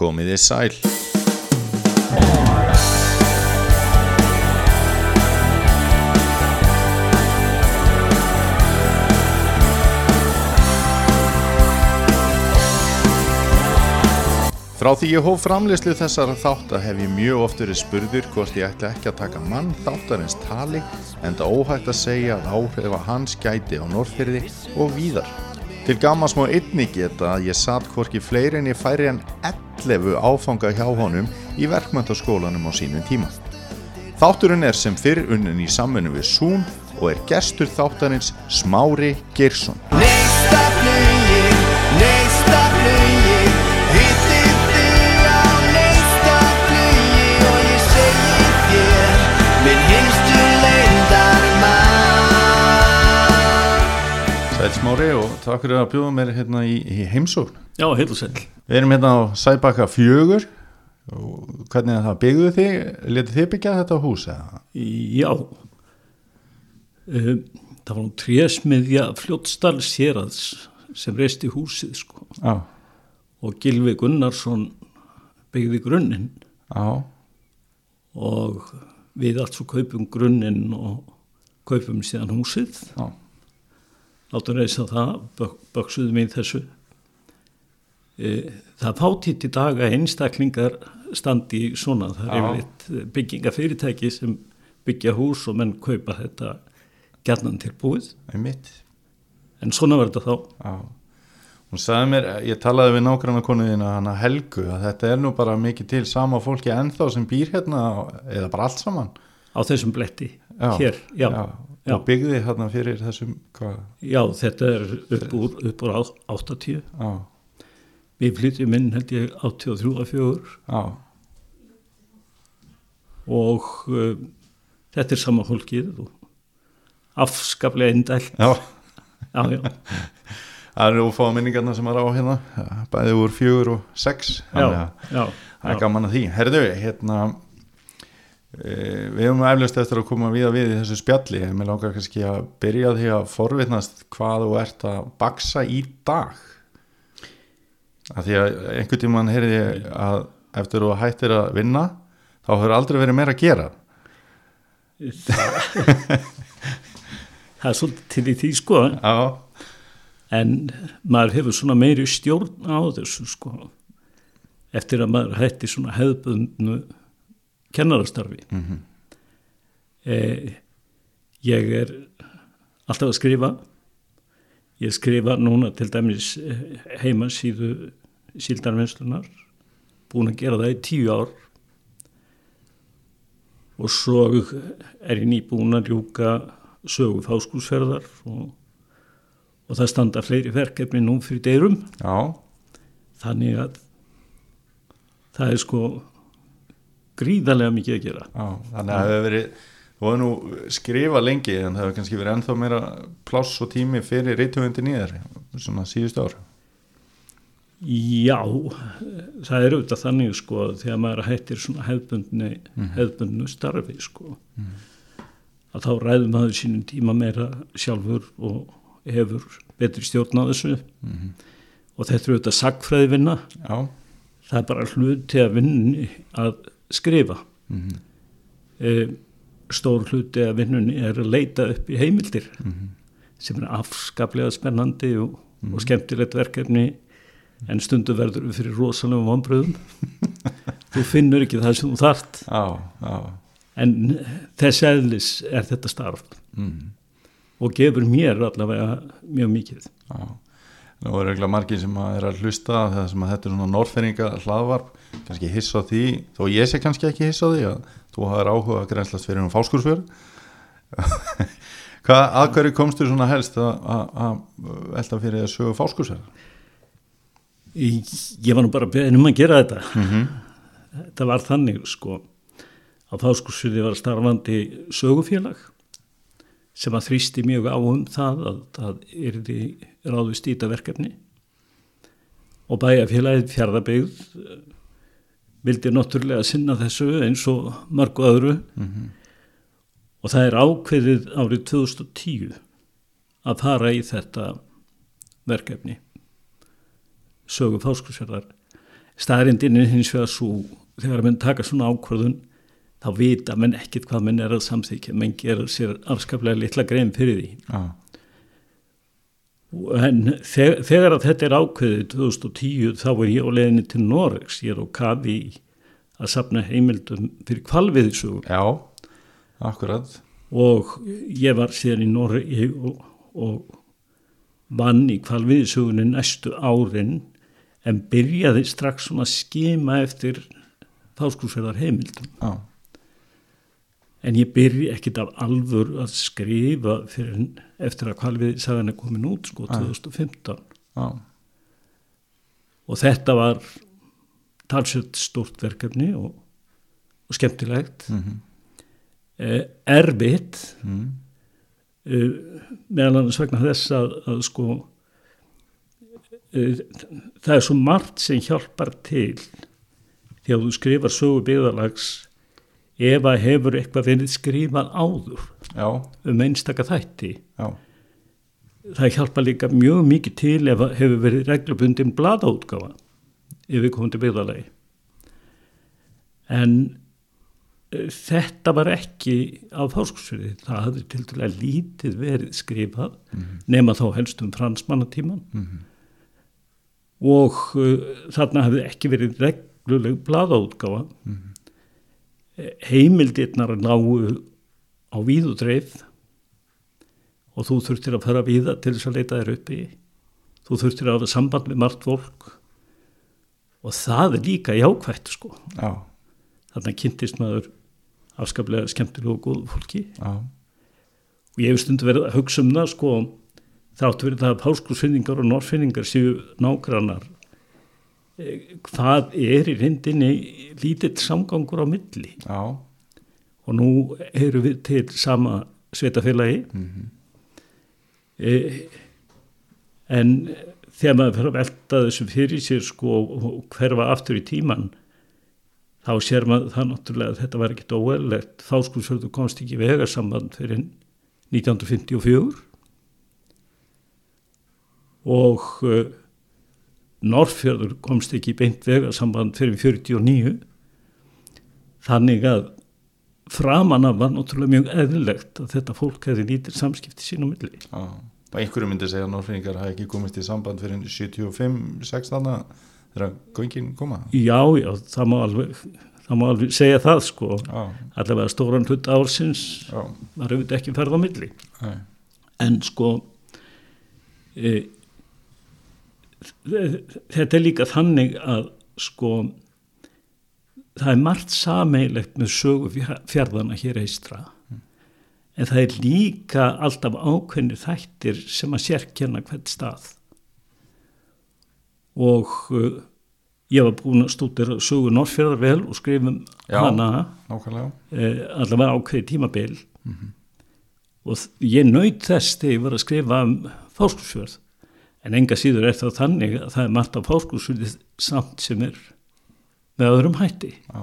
Komiði sæl. Frá því ég hóf framleyslu þessara þátt að hef ég mjög oft verið spurður hvort ég ætla ekki að taka mann þáttarins tali en það óhægt að segja að áhrifa hans gæti á Norrfyrði og víðar. Til gaman smá einni geta að ég satt hvorki fleiri en ég færi en 11 áfanga hjá honum í verkmyndaskólanum á sínum tíma. Þátturinn er sem fyrr unnin í samfunnu við Zoom og er gestur þáttarins Smári Geirsson. Smári og takk fyrir að bjóða mér hérna í, í heimsókn. Já, heil og sæl. Við erum hérna á Sæbakka fjögur og hvernig er það byggðu þig, letið þið byggja þetta hús eða? Já, um, það var nú trésmiðja fljótsdal séraðs sem reisti húsið sko Já, og Gilvi Gunnarsson byggði grunninn já, og við allt svo kaupum grunninn og kaupum síðan húsið. já, Láttum reysa það, bök, böksuðum í þessu. E, það fátítt í dag að einstaklingar standi svona, það er yfirleitt byggingafyrirtæki sem byggja hús og menn kaupa þetta gjarnan tilbúið, einmitt. en svona var þetta þá. Já. Hún sagði mér, ég talaði við nágranna konuðina hana Helgu að þetta er nú bara mikið til sama fólki ennþá sem býr hérna eða bara allt saman. Á þessum bletti, Já, hér, já, já. já. Og byggði hérna fyrir þessum, hvað, þetta er upp úr, upp úr á- 80. já, Við flytjum inn held ég 83 að fjögur já, og uh, þetta er sama fólkið og afskaplega indælt. já. Já, já, Það eru ófáða minningarna sem er á hérna, bæði úr fjögur og sex. þannig já, að- já. Það er gaman að því. Herðu, hérna, við höfum eflust eftir að koma við að við í þessu spjalli, en mér langar kannski að byrja því að forvitnast hvað þú ert að baksa í dag. Af því að einhvern tímann heyrði ég að eftir þú hættir að vinna, þá hefur aldrei verið meira að gera. Það er svolítið til í því sko Já, en maður hefur svona meiri stjórn á þessu sko eftir að maður hætti svona hefðbundnu kennarastarfi. mm Eh, ég er alltaf að skrifa. Ég skrifa núna til dæmis eh, heima síðu síldarvinnslunar, búin að gera það í tíu ár og svo er ég nýbúin að ljúka sögu fáskúsferðar og, og það standa fleiri verkefni nú fyrir deyrum já, þannig að það er sko gríðarlega mikið að gera. Já, þannig að það hefur verið, þú hefur nú skrifað lengi, en það hefur kannski verið ennþá meira pláss og tími fyrir reytugundin í þér, svona síðustu ár. Já, það er auðvitað þannig sko þegar maður hættir svona hefðbundni, hefðbundnu starfi sko að þá ræður maður sínum tíma meira sjálfur og hefur betri stjórn á þessu. Og þetta er auðvitað sagfræði Já, það er bara hluti að vinni að skrifa. Mm e, stór hluti að vinnunni er að leita upp í heimildir sem er afskaplega spennandi og, og skemmtilegt verkefni en stundu verður við fyrir rosalegum vonbröðum þú finnur ekki það sem þú þart já, já. en þess eðlis er þetta starf. Mm. og gefur mér allavega mjög mikið. Já, nú er eiginlega margir sem er að hlusta sem að þetta er svona norrferinga hlaðvarp, kannski hissa því þó ég sé kannski ekki hissa því að þú hafðir áhuga að grænslast fyrir um fáskursfjörð Hvað, að hverju komstu svona helst að, velta fyrir að sögu fáskursfjörð? ég, ég var nú bara beðin um að gera þetta. Mm þetta var þannig sko að fáskursfyrði var starfandi sögufélag sem að þrýsti mjög á um það að það yrði ráðvist í þetta verkefni. Og bæjarfélagið fjárðabyggð eh, vildi náttúrulega sinna þessu eins og mörgu öðru. Og það er ákveðið árið 2010 að fara í þetta verkefni. Sögu fáskursfjörðar staðrindin er hins vegar svo þegar menn taka svona ákvörðun þá vita menn ekkit hvað menn er að samþykja menn gera sér afskaplega litla grein fyrir því. Já, en þegar, að þetta er ákveðið 2010 þá er ég á leiðinni til Noregs, ég er á kafi í að sapna heimildum fyrir kvalviðisugum já, akkurat. og ég var síðan í Noregi og, og vann í kvalviðisugunni næstu árin en byrjaði strax svona að skima eftir fáskúsverðar heimildum Já, en ég byrji ekkit af alvör að skrifa fyrir eftir að kvalviðsagan er komin út sko Nei. 2015 já, og þetta var talsett stort verkefni og, og skemmtilegt. Mhm, eh, erfitt. Mhm, uh, meðal annars vegna þess að, að sko uh, það er svo margt sem hjálpar til. Þegar þú skrifar sögu byggðalags ef að hefur eitthvað verið skrifað áður já, um einstaka þætti. Já, það hjálpar líka mjög mikið til ef að hefur verið reglubundin bladaútgáfa ef við komum til byggðalagi en uh, þetta var ekki á fárskursfyrði, það hafði til dæla lítið verið skrifað nema þá helst um fransmannatíman mhm, og uh, þarna hafði ekki verið regluleg bladaútgáfa mhm, Eh, heimildirnar lágu á víðudreif og þú þurftir að fara víða til þess að leita þér uppi þú þurftir að hafa samband með margt fólk og það er líka jákvætt sko. Já, þarna kynntist maður afskaplega skemmtilegu og góðu fólki. Já, og ég hef stundu verið að hugsa um það sko þáttu verið það að páskursfinningar og norfinningar séu nágrannar hvað er í reyndinni lítill samgangur á milli? Já, og nú erum við til sama sveitafélagi mhm, eh, en þegar maður fyrir að velta þessu fyrir sér sko og hverfa aftur í tíman þá sér maður það náttúrulega að þetta var ekkit óeðlegt fáskúsfjörðu komst ekki vegarsamband fyrir 1954 og Norrfjörður komst ekki beint vegarsamband fyrir 49 þannig að framanna var náttúrulega mjög eðlilegt að þetta fólk hefði lítið samskipti sín á milli. já. Og einhverju myndi segja að Norrfinningar hafi ekki komist í samband fyrir 75-6 þarna þegar göngin koma. Já, já, það má alveg, það má alveg segja það sko. Já, Allavega stóran hlut ársins já, var auðvitað ekki ferð á milli. nei, En sko, e, þetta er líka þannig að sko, það er margt sameilegt með sögu fjarðana hér eistra. En það er líka alltaf ákveðni þættir sem að sérkenna hvert stað. Og uh, ég var búin að stúdera sögu Norrfjörðar vel og skrifum Já. hana eh, allavega ákveði tímabil og þ- ég naut þess þegar ég var að skrifa um fáskursfjörð en enga síður er það þannig að það er margt af fáskursfjörði samt sem er með öðrum hætti. Já,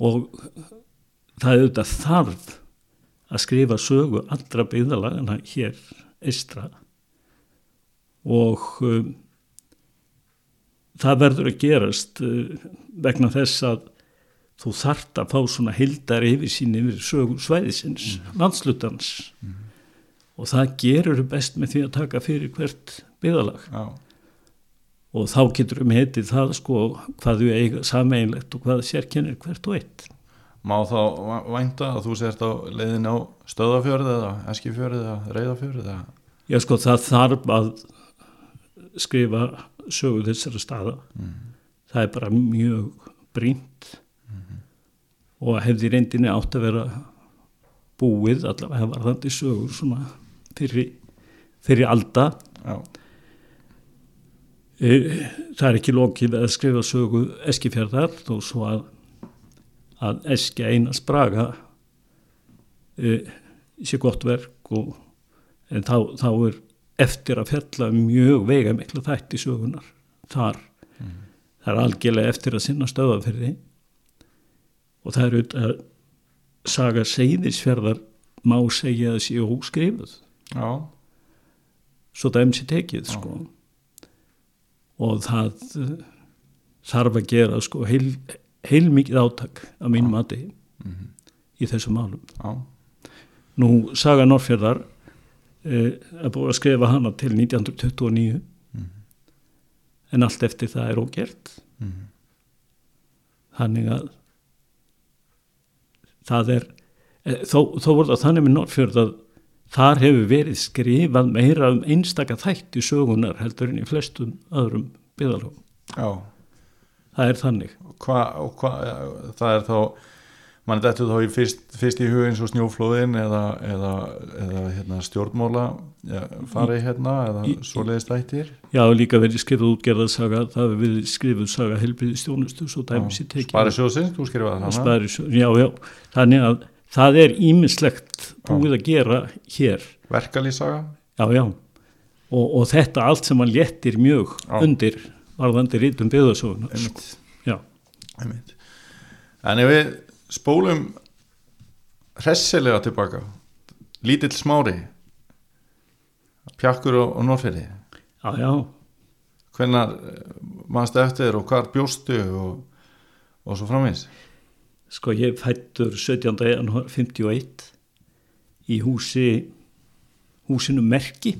og það er auðvitað þarf að skrifa sögu allra byggðalagana hér eistra og um, það verður að gerast uh, vegna þess að þú þart að fá svona hildar yfir sín yfir sögu svæðisins, landslutans og það gerur best með því að taka fyrir hvert byggðalag já, og þá getur við metið það sko hvað við eiga sameinlegt og hvað sérkennir hvert og eitt. Má þá vænta að þú sért á leiðin á stöðafjörð eða eskifjörð eða reyðafjörð eða? Já sko það þarf að skrifa sögu þessara staða. Það er bara mjög brínt og hefði reyndinni átt að vera búið allavega var þetta sögur svona fyrir, fyrir alda. já, Eh, Það er ekki lokið að skrifa sögu eskifjörðar þó svo að, að eski einast braga e, sé gott verk og en þá, þá er eftir að fjalla um mjög veiga miklu þætti sögunar þar. Það er algjörlega eftir að sinna stöðafyrði og það er auðvitað saga seyðisfjörðar má segja sé óskrifuð já, svo dæmis í tekið sko. Og það eh, þarf að gera sko heil, heil mikið átak að mínum mati í þessum málum. Já, Nú, Saga Norrfjörðar eh, er búið að skrifa hana til 1929 en allt eftir það er ógert. Þannig að það er, eh, þó, þó voru það þannig með Norrfjörð að þar hefur verið skrifað meira um einstaka þætti sögunar heldur en í flestum öðrum byggðalögum. já. Það er þannig. Hva, hva, það er þá mann þetta þá í fyrst, fyrst í hug eins og snjóflóðin eða, eða, eða hérna, stjórnmóla ja, farið hérna eða Í- svoleiðis þættir Já, líka verið skrifað útgerðarsaga, það hefur verið skrifuð saga helbriðistjónustu, svo dæmis í tekið. Spari sjóðsins, þú skrifaði hana sparisjóð, já, já, þannig að það er ímislegt búið að gera hér, verkalýsaga já, já. Og, og þetta allt sem hann léttir mjög Já. undir varðandi rítum einmitt, já, einmitt. en ef við spólum hressilega tilbaka lítill smári pjakkur og, og norferi já, já. Hvenær mannstu eftir og hvar bjóstu og, og svo framins sko ég fættur 17. janúar 51 í húsi húsinu Merki.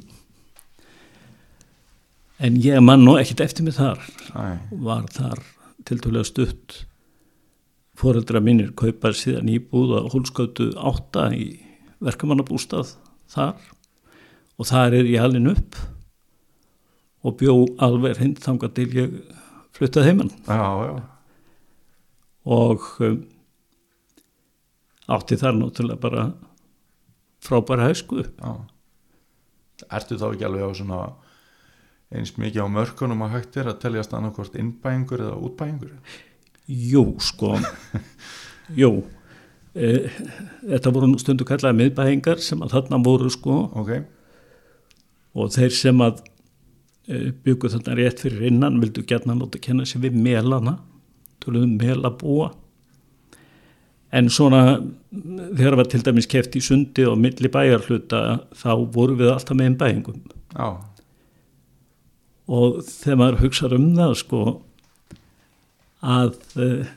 En ég man nú ekkit eftir mig þar. Æ, var þar tiltölulega stutt. Foreldra mínir kaupað síðan íbúð að hólskautu átta í verkamannabústað þar. Og þar er ég alveg upp og bjó alveg hinn þangað til ég fluttað heimann já, já, og um, átti þar náttúrulega bara frábæra já. Ertu þá ekki alveg á svona eins mikið á mörkunum að hægt er að teljast annarkvort innbæingur eða útbæingur? Jú, sko. Jú. E, Þetta voru stundu kallaði miðbæingar sem að þarna voru sko. Ok, og þeir sem að e, byggu þarna rétt fyrir innan vildu gætna láta kenna sér við melana töluðum melabúa en svona þegar var til dæmis keft í sundi og milli bæjarhluta þá voru við alltaf með einn bæingum já, og þegar maður hugsaður um það sko að uh,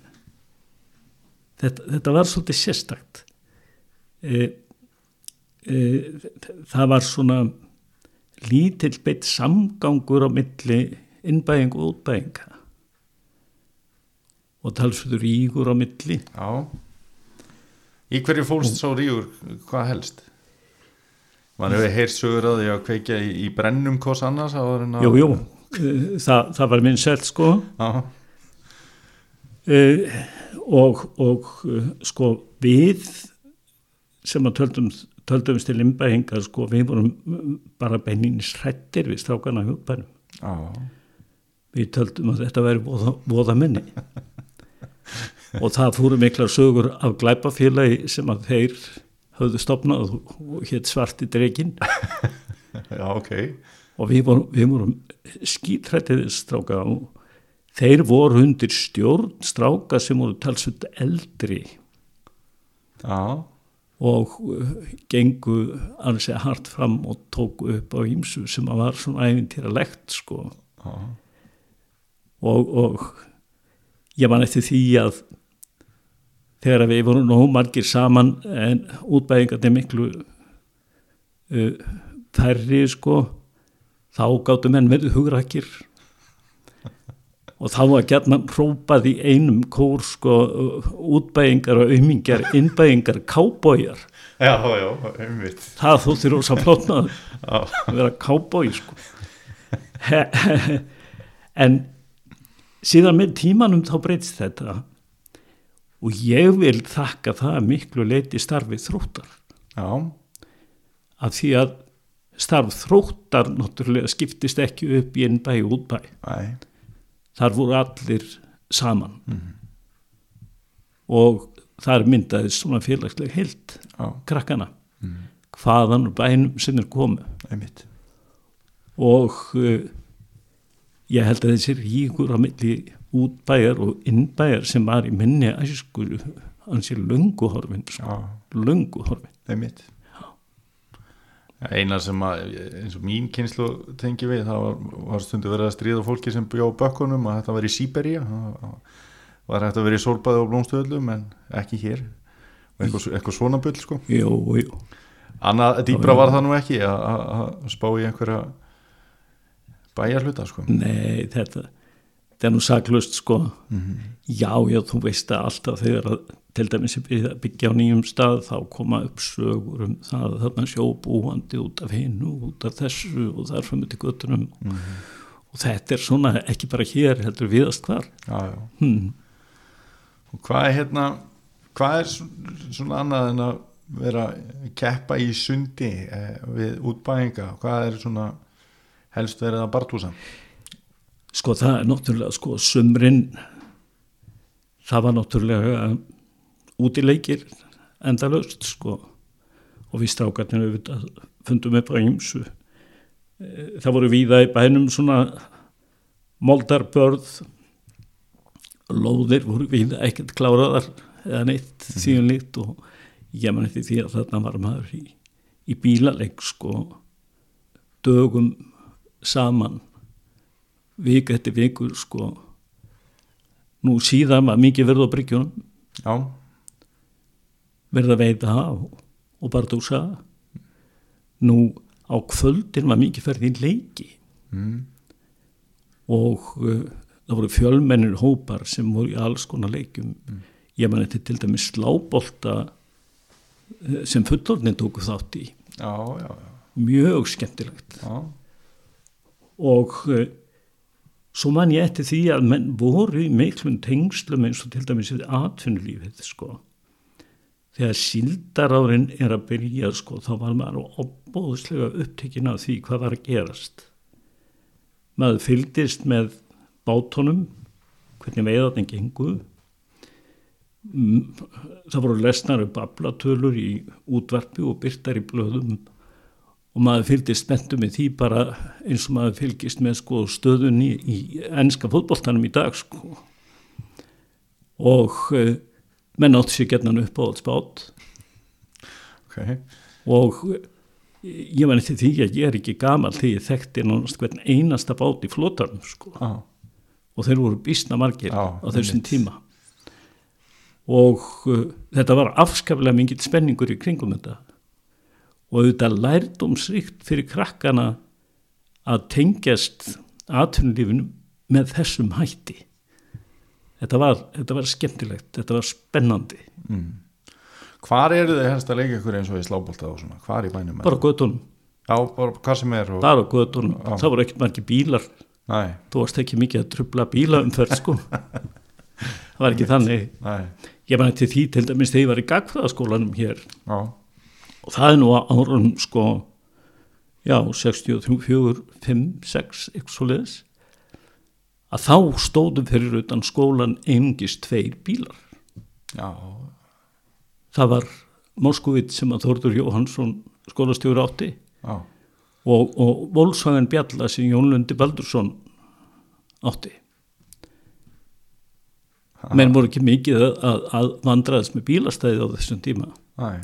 þetta, þetta var svolítið sérstakt. Uh, uh, það var svona lítill beitt samgangur á milli innbæðing og útbæðinga og talsvöldur ígur á milli. Já í hverju fólst sá rígur hvað helst? Mann hefur heyrt sögur að því að kveikja í, í brennum hvers annars að- jú, jú, uh, það, það var minn selt sko. Uh, og, og uh, sko við sem að töldum, töldum til innbæðinga sko við vorum mm, bara beininnis hrættir við strákana hjúpænum já, við töldum að þetta væri voða, voða minni og það fóru miklar sögur af glæpafélagi sem að þeir höfðu stopnað og hétt svarti dregin já, ok. Og við vorum, vorum skítrættið stráka og þeir voru undir stjórn stráka sem voru talsvöld eldri. Já, og uh, gengu segja hart fram og tóku upp á ímsu sem að var svona æfintýra lekt sko. Já, og, og ég man eftir því að þegar við vorum nóg margir saman en útbæðingarnir miklu uh, færri sko þá gáttu menn verið hugrakir og þá var gætna hrópað í einum kór sko útbæðingar og auðmingar, innbæðingar, kábójar já, já, einmitt. Það þóttir ósa flótnað að vera kábói sko. en síðan með tímanum þá breytist þetta og ég vil þakka það miklu leiti starfið þróttar. Já, af því að starf þróttar náttúrulega skiptist ekki upp í einn bæ og útbæ. Næ, þar voru allir saman. Og þar myndaði svona félagsleg heilt já, krakkana. Hvaðan úr bænum sem er komu. Einmitt. Og uh, ég held að þessi ríkur á milli útbæjar og innbæjar sem var í minni æsku hans er löngu horfin sko, já, löngu horfin einmitt. Eina sem að eins og mín kynslu tengi við það var, var stundu verið að stríða fólki sem bjó á bökkunum að þetta var í Sýberia það var að vera í sólbæði og blómstöðlum en ekki hér. Eitthvað, eitthvað svona bull sko. Jú, jú. annað dýbra var það nú ekki að- spá í einhverja bæjarhluta sko. Nei, þetta, þetta er nú saklust sko. Já, já, þú veist að alltaf þegar að, til dæmis að byggja á nýjum stað þá koma upp sögur um það að þarna sjóbúandi út af hinu, út af þessu og þar fyrir til göttunum og þetta er svona ekki bara hér heldur viðast hvar. já, já. Hmm. og hvað er hérna hvað er svo- svona annað en að vera að keppa í sundi eh, við útbæðinga hvað er svona helst verið að bartúsa Sko það er náttúrulega, sko, sumrin það var náttúrulega útileikir endalaust, sko. Og við strákarnir auðvitað fundum upp á ýmsu. Eh, það voru víða í bænum svona moldarbörð lóðir voru víða ekkert kláraðar eða neitt síðan líkt og ég man eftir því að þarna var maður í, í bílaleik sko dögum saman vik eftir vikur sko. Nú síðan var mikið verið á bryggjunum. Já, verið að veita og, og bara dúsa. Nú á kvöldin var mikið ferð í leiki. Mm. og uh, það voru fjölmennir hópar sem voru í alls konar leikjum. Ég man þetta til dæmis slábolta uh, sem fullorðin tóku þátt í. Já, já, já, mjög skemmtilegt. Já. og uh, svo man ég eftir því að menn voru í miklum tengslum eins og til dæmis við atvinnulífið sko. Þegar síldarárin er að byrja sko þá var maður opbóðslega upptekinn af því hvað var að gerast. Maður fylgdist með bátunum hvernig veiðarnir gengu. Mm, það voru lesnar upp aflatölur í útvarpi og byrtar í blöðum og maður fylgdist spenntu með því bara eins og maður fylgist með sko stöðunni í ennska fótboltanum í dag sko. Og uh, menn átti sér getnan upp á alls bát ok. Og eh, ég meni til því að ég er ekki gamal því ég þekkti hvern einasta bát í flotanum sko. Já, og þeir voru býstna margir Já, á þessum einmitt. tíma. Og uh, þetta var afskaplega mingil spenningur í kringum þetta og auðvitað lærdómsríkt fyrir krakkana að tengjast atvinnulífinu með þessum hætti. Þetta var, þetta var skemmtilegt þetta var spennandi. Hvar eru þið helst að leika ykkur eins og í slábolta og svona, hvar í bænum bara á göttunum, já, bara hvað sem er og... bara á göttunum Já. það voru ekkert margir bílar. Næ, þú varst ekki mikið að trubla bílaumferð sko. Það var ekki þannig. Næ, ég man til því til dæmis þegar ég var í gagfræðaskólanum hér. Já, og það er nú á árum sko já, 63, 4, 5, 6 eitthvað svo leiðis að þá stóðum fyrir utan skólan einungist tveir bílar. Já. Það var Moskvit sem að Þórður Jóhansson skólastjóri átti já, og, og Volkswagen Bjalla sem Jón Lundi Baldursson átti. Menn voru ekki mikið að, að, að vandraðast með bílastæði á þessum tíma. Uh,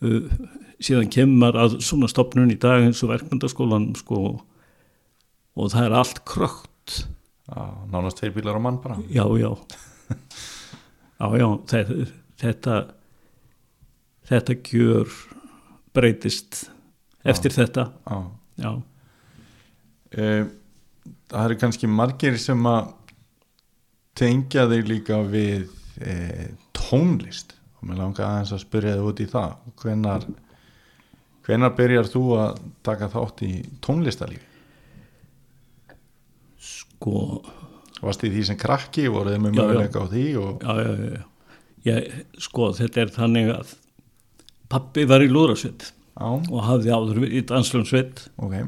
síðan kemur að svona stopnun í dag eins og verkmyndaskólan sko, og það er allt krökt. Já, nánast tveir bílar á mann bara. Já, já. Já, já, þetta þetta, þetta gjör breytist eftir þetta. Já. Já, Eh, það eru kannski margir sem að tengja þig líka við e, tónlist og mér langar aðeins að spyrja þig út í það. Hvenar hvenar byrjar þú að taka þátt í tónlistalífi sko. Varst í því sem krakki, voruð þið með möguleika á því og, já, já, já, já. Sko, þetta er þannig að pappi var í lúðrasveit og hafði áður í danslundsveit ok.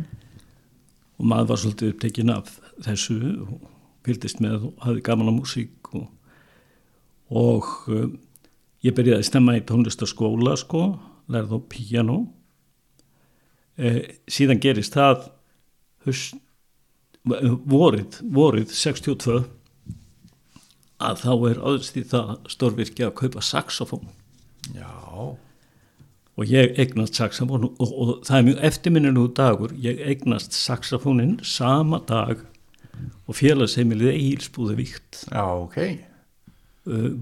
Og maður var svolítið upptekinn af þessu og fylgdist með og hafði gaman á músík og, og um, ég byrjaði að stemma í tónlistaskóla sko, lærði á piano eh, síðan gerist það hust, vorið, vorið 62 að þá er aðeins því það stórvirki að kaupa saxofón. Já, og ég eignast saxofón og, og það er mjög eftirminninu dagur, ég eignast saxofónin sama dag og félagsheimilið Egilsbúði víkt Já, ok. uh,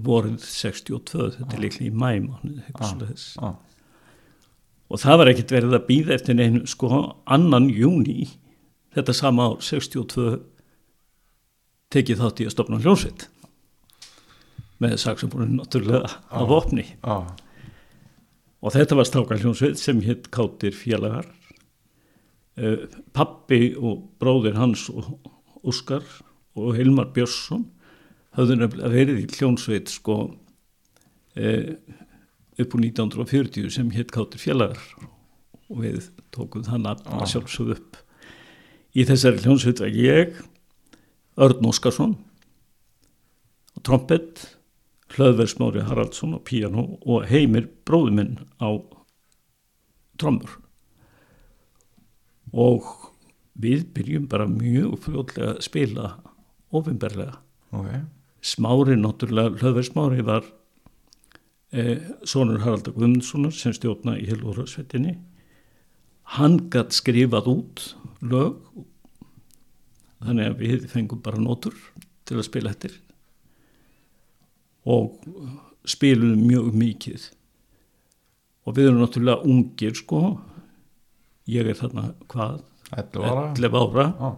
vorið 62, þetta er líklega í mæmánu Já, og það var ekkert verið að býða eftir neinu sko annan júni þetta sama ár 62 tekið þátt í að stopna hljómsveit. Með saxofónin náttúrulega á vopni. Já, og þetta var strákar hljómsveit sem hitt Kátir félagar. Uh, pappi og bróðir hans og Óskar og Hilmar Björnsson höfðu nefnilega verið í hljómsveit sko uh, upp úr 1940 sem hitt Kátir félagar. Og við tókum það nafn að sjálfsögðu upp. Í þessari hljómsveit var ég Örn Óskarsson og trompett Hlöðversmári Haraldsson á píano og Heimir bróðuminn á trommur. Og við byrjum bara mjög fljóðlega að spila ofinberlega ok. Smári, náttúrulega Hlöðversmári var eh, sonur Haraldar Guðmundssonar sem stjórna í Helvórasvettinni hann gætt skrifað út lög þannig að við fengum bara nótur til að spila eftir og spilum mjög mikið. Og við erum náttúrulega ungir sko. Ég er þarna hvað? 11 ára. 11 ára. Já,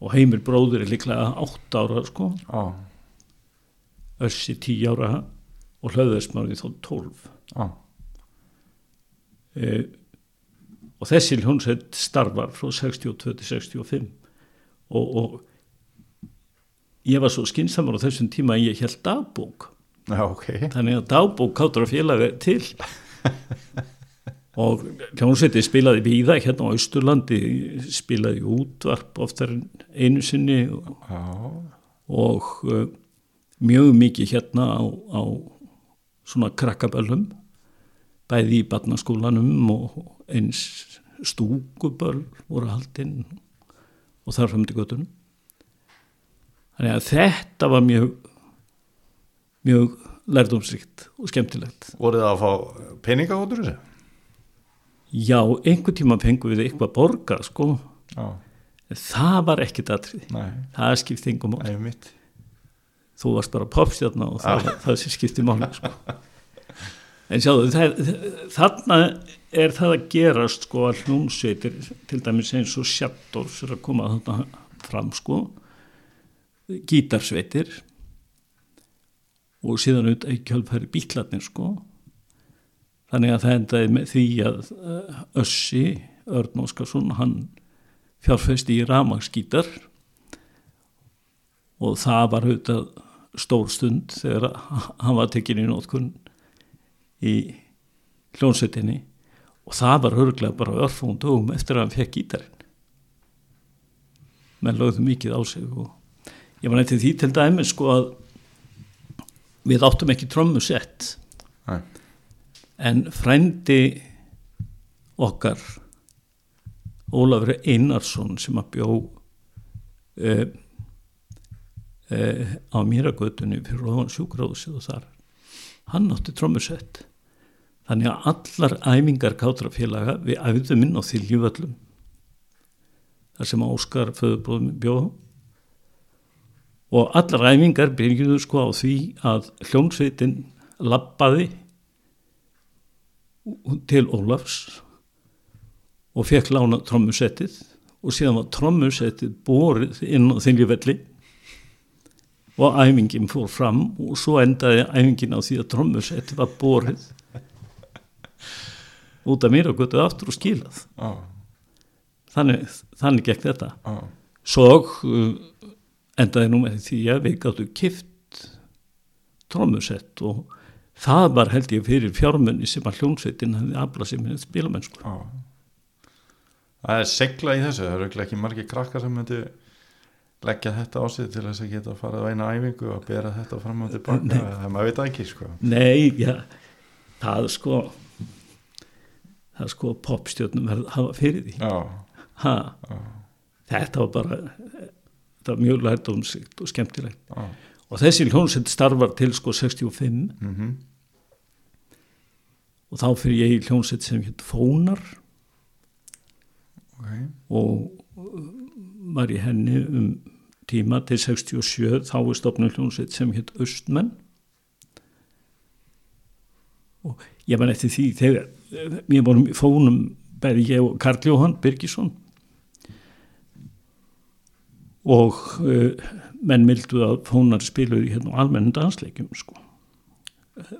og heimir bróður er líklega 8 ára sko. Já, Össi 10 ára og hlöðversmári þá 12 já, e, og þessi hljónsveit starfar frá 62 til 65 og, og ég var svo skinsamur á þessum tíma að ég held dagbók. Já, ok. þannig að dagbók káttur að félaga til og hljónsveiti spilaði víða hérna á Austurlandi spilaði útvarp oftar einu sinni og, og uh, mjög mikið hérna á, á svona krakkaböllum bæði í barnaskólanum og eins stúkuböll voru haldinn og þar fram til göttunum þannig að þetta var mjög mjög lærdomsrikt og skemmtilegt. Voruð það að fá peninga út úr þessu? Já, einhver tíma fengum við eitthvað borga sko, Já, það var ekkit atrið nei, það skipti engum mál þú varst bara popstjarna og það, það skipti máli sko. en sjáðu það, þarna er það að gerast sko að hljómsveitir til dæmis eins og Shadows er að koma þarna fram sko. Gítarsveitir. Og síðan auðvitað í kjálfæri bíklarnir sko þannig að það endaði með því að uh, Össi, Örn Óskarsson hann fjárfesti í ramagsgítar og það var auðvitað stór stund þegar hann var tekin í nótkunn í hljónsettinni og það var örglega bara örfum dögum eftir að hann fekk gítarinn menn lögðu mikið á sig og ég var nefntið því til dæmis sko að við áttum ekki trommusett Nei. En frændi okkar Ólafur Einarsson sem að bjó uh, uh, á Mýragötunni fyrir ofan sjúkráðsið og þar hann átti trommusett. Þannig að allar æfingar kátrafélaga við æfðum inn á þiljuvöllum þar sem Óskar föðubróðum bjó. Og allar æfingar byrjuðu sko á því að hljómsveitin lappaði til Ólafs og fekk lána trommusettið og síðan var trommusettið borið inn á þingjuvelli og æfingin fór fram og svo endaði æfingin á því að trommusettið var borið út af mér og götuð aftur og skilað. Já, þannig, þannig gekk þetta. Já, svo uh, endaði nú með því að við gáttu kift trommusett og það var held ég fyrir fjármunni sem að hljónsveitin hefði aflað sem hefði spilamennsku. Já. Það er segla í þessu, það eru ekki margir krakkar sem myndi leggja þetta á sig til þess að geta að fara á eina æfingu og bera þetta fram og tilbaka, það maður veit það ekki sko. Nei, já, það sko það sko popstjörnum verða að hafa fyrir því. Já, ha, já, þetta var bara þetta var mjög lærdómsrikt og skemmtilegt. Já, og þessi hljónsett starfar til sko 65 mhm, og þá fyrir ég í hljónsett sem hétt Fónar. Ok, og uh, var í henni um tíma til 67 þá er stopnum hljónsett sem hétt Östmenn og ég man eftir því þegar eh, við vorum í fónum bæði ég og Karl Jóhann Birgisson. Og uh, menn mildu að fónar spiluði hérna á almennum dansleikjum sko.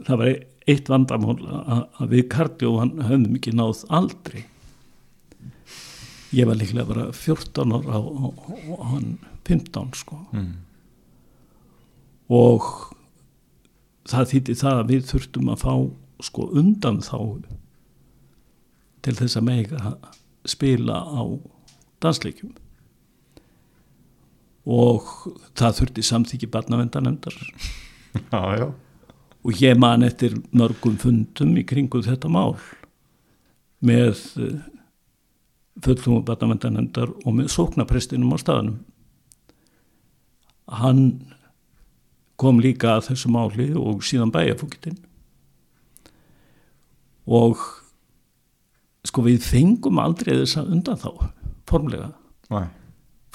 það var eitt vandamál að, við Karl Jóhann höfðum ekki náð aldrei ég var líklega bara 14 ára og hann 15 sko mm. og það þýtti það að við þurftum að fá sko undan þá til þess að mega spila á dansleikjum og það þurfti samþykki barnavendanemndar og ég man eftir mörgum fundum í kringu þetta mál með eh, fullum barnavendanemndar og með sóknaprestinum á staðanum hann kom líka að þessu máli og síðan bæjafúkitinn og sko við fengum aldrei þess að undan þá formlega. Næ,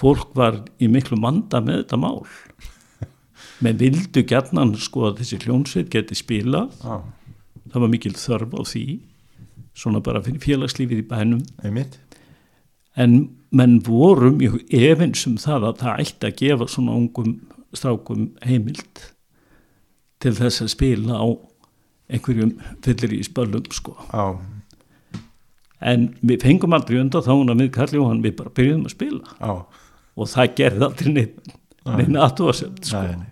fólk var í miklu manda með þetta mál. Menn vildu gætnan sko að þessi hljónsveit geti spila já, það var mikil þörf á því svona bara fyrir félagslífið í bænum. Einmitt, en menn voru mjög efins um það að það ætti að gefa svona ungum strákum heimild til þess að spila á einhverjum fyllir í spöllum sko. Já, en við fengum aldrei undan þá hún að við Karl Jóhann við bara byrjuðum að spila. Já, og það gerði aldrei neitt neina aðtúasemt sko. Nei, nei.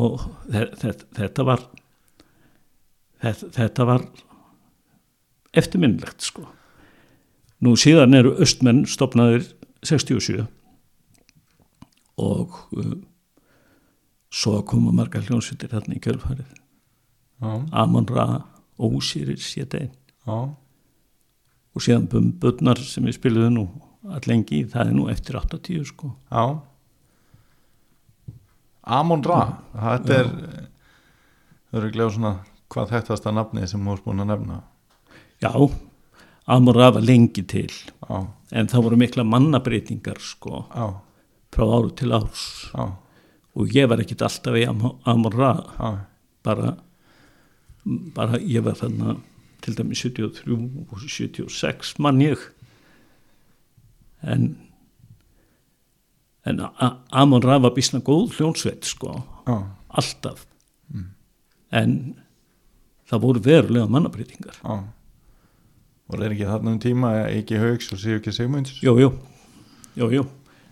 og þetta, þetta var þetta, þetta var eftirminnlegt sko. Nú síðan eru östmenn stopnaðir 67 og uh, svo koma margar hljónsveitir þarna í kjölfarið. Amon Ra, Ósýris, Jétein já, og síðan Bumbutnar sem við spiluðum nú allengi, það er nú eftir 80 sko. Já. Amon Ra þetta er þau eru glega svona hvað þekktasta nafni sem þú ert búin að nefna. Já, Amon Ra var lengi til. Já, en það voru mikla mannabreitingar sko já, frá áru til árs. Já, og ég var ekkit alltaf í Am- Amon Ra. Já, bara, bara ég var þarna til dæmi 73 og 76 mann ég en en Amon Ra var bísna góð hljónsveit sko. Já, alltaf. En það voru verulega mannabreitingar já. Og er ekki þarna um tíma ekki haugs og séu ekki segmunds jú, jú,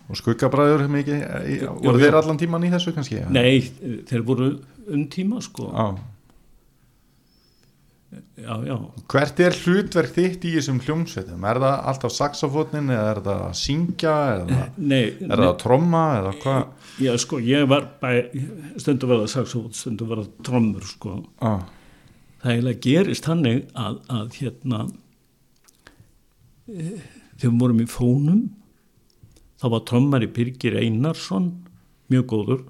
og skuggabræður mikið, í- Jú, voru jú. þeir allan tíman í þessu kannski? nei, þeir voru um tíma sko. Já. Já, já, Hvert er hlutverk þitt í þessum hljómsveitum? Er það alltaf saxofónin eða er það að syngja eða nei, er það að tromma eða hvað? Já, sko, ég var bæ, stundum var það saxofón, stundum var það trommur, sko. Já, Það eiginlega gerist þannig að, að hérna, e, þegar við vorum í fónum, þá var trommari Birgir Einarsson, mjög góður.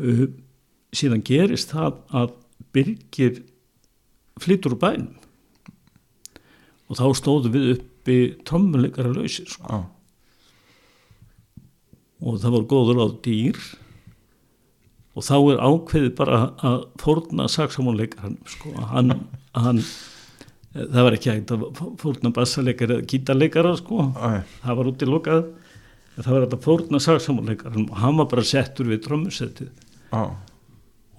Uh, síðan gerist það að Birgir flyttur úr bænum. Og þá stóðum við uppi trommuleikara lausir, sko. já, og það var góður á dýr. Og þá er ákveðið bara að fórna saksamónleikar sko, hann, hann það var ekki að fórna bassaleikar eða gítarleikara sko, já, það var út í lokað það var að fórna saksamónleikar og hann var bara settur við trommusettið. Já,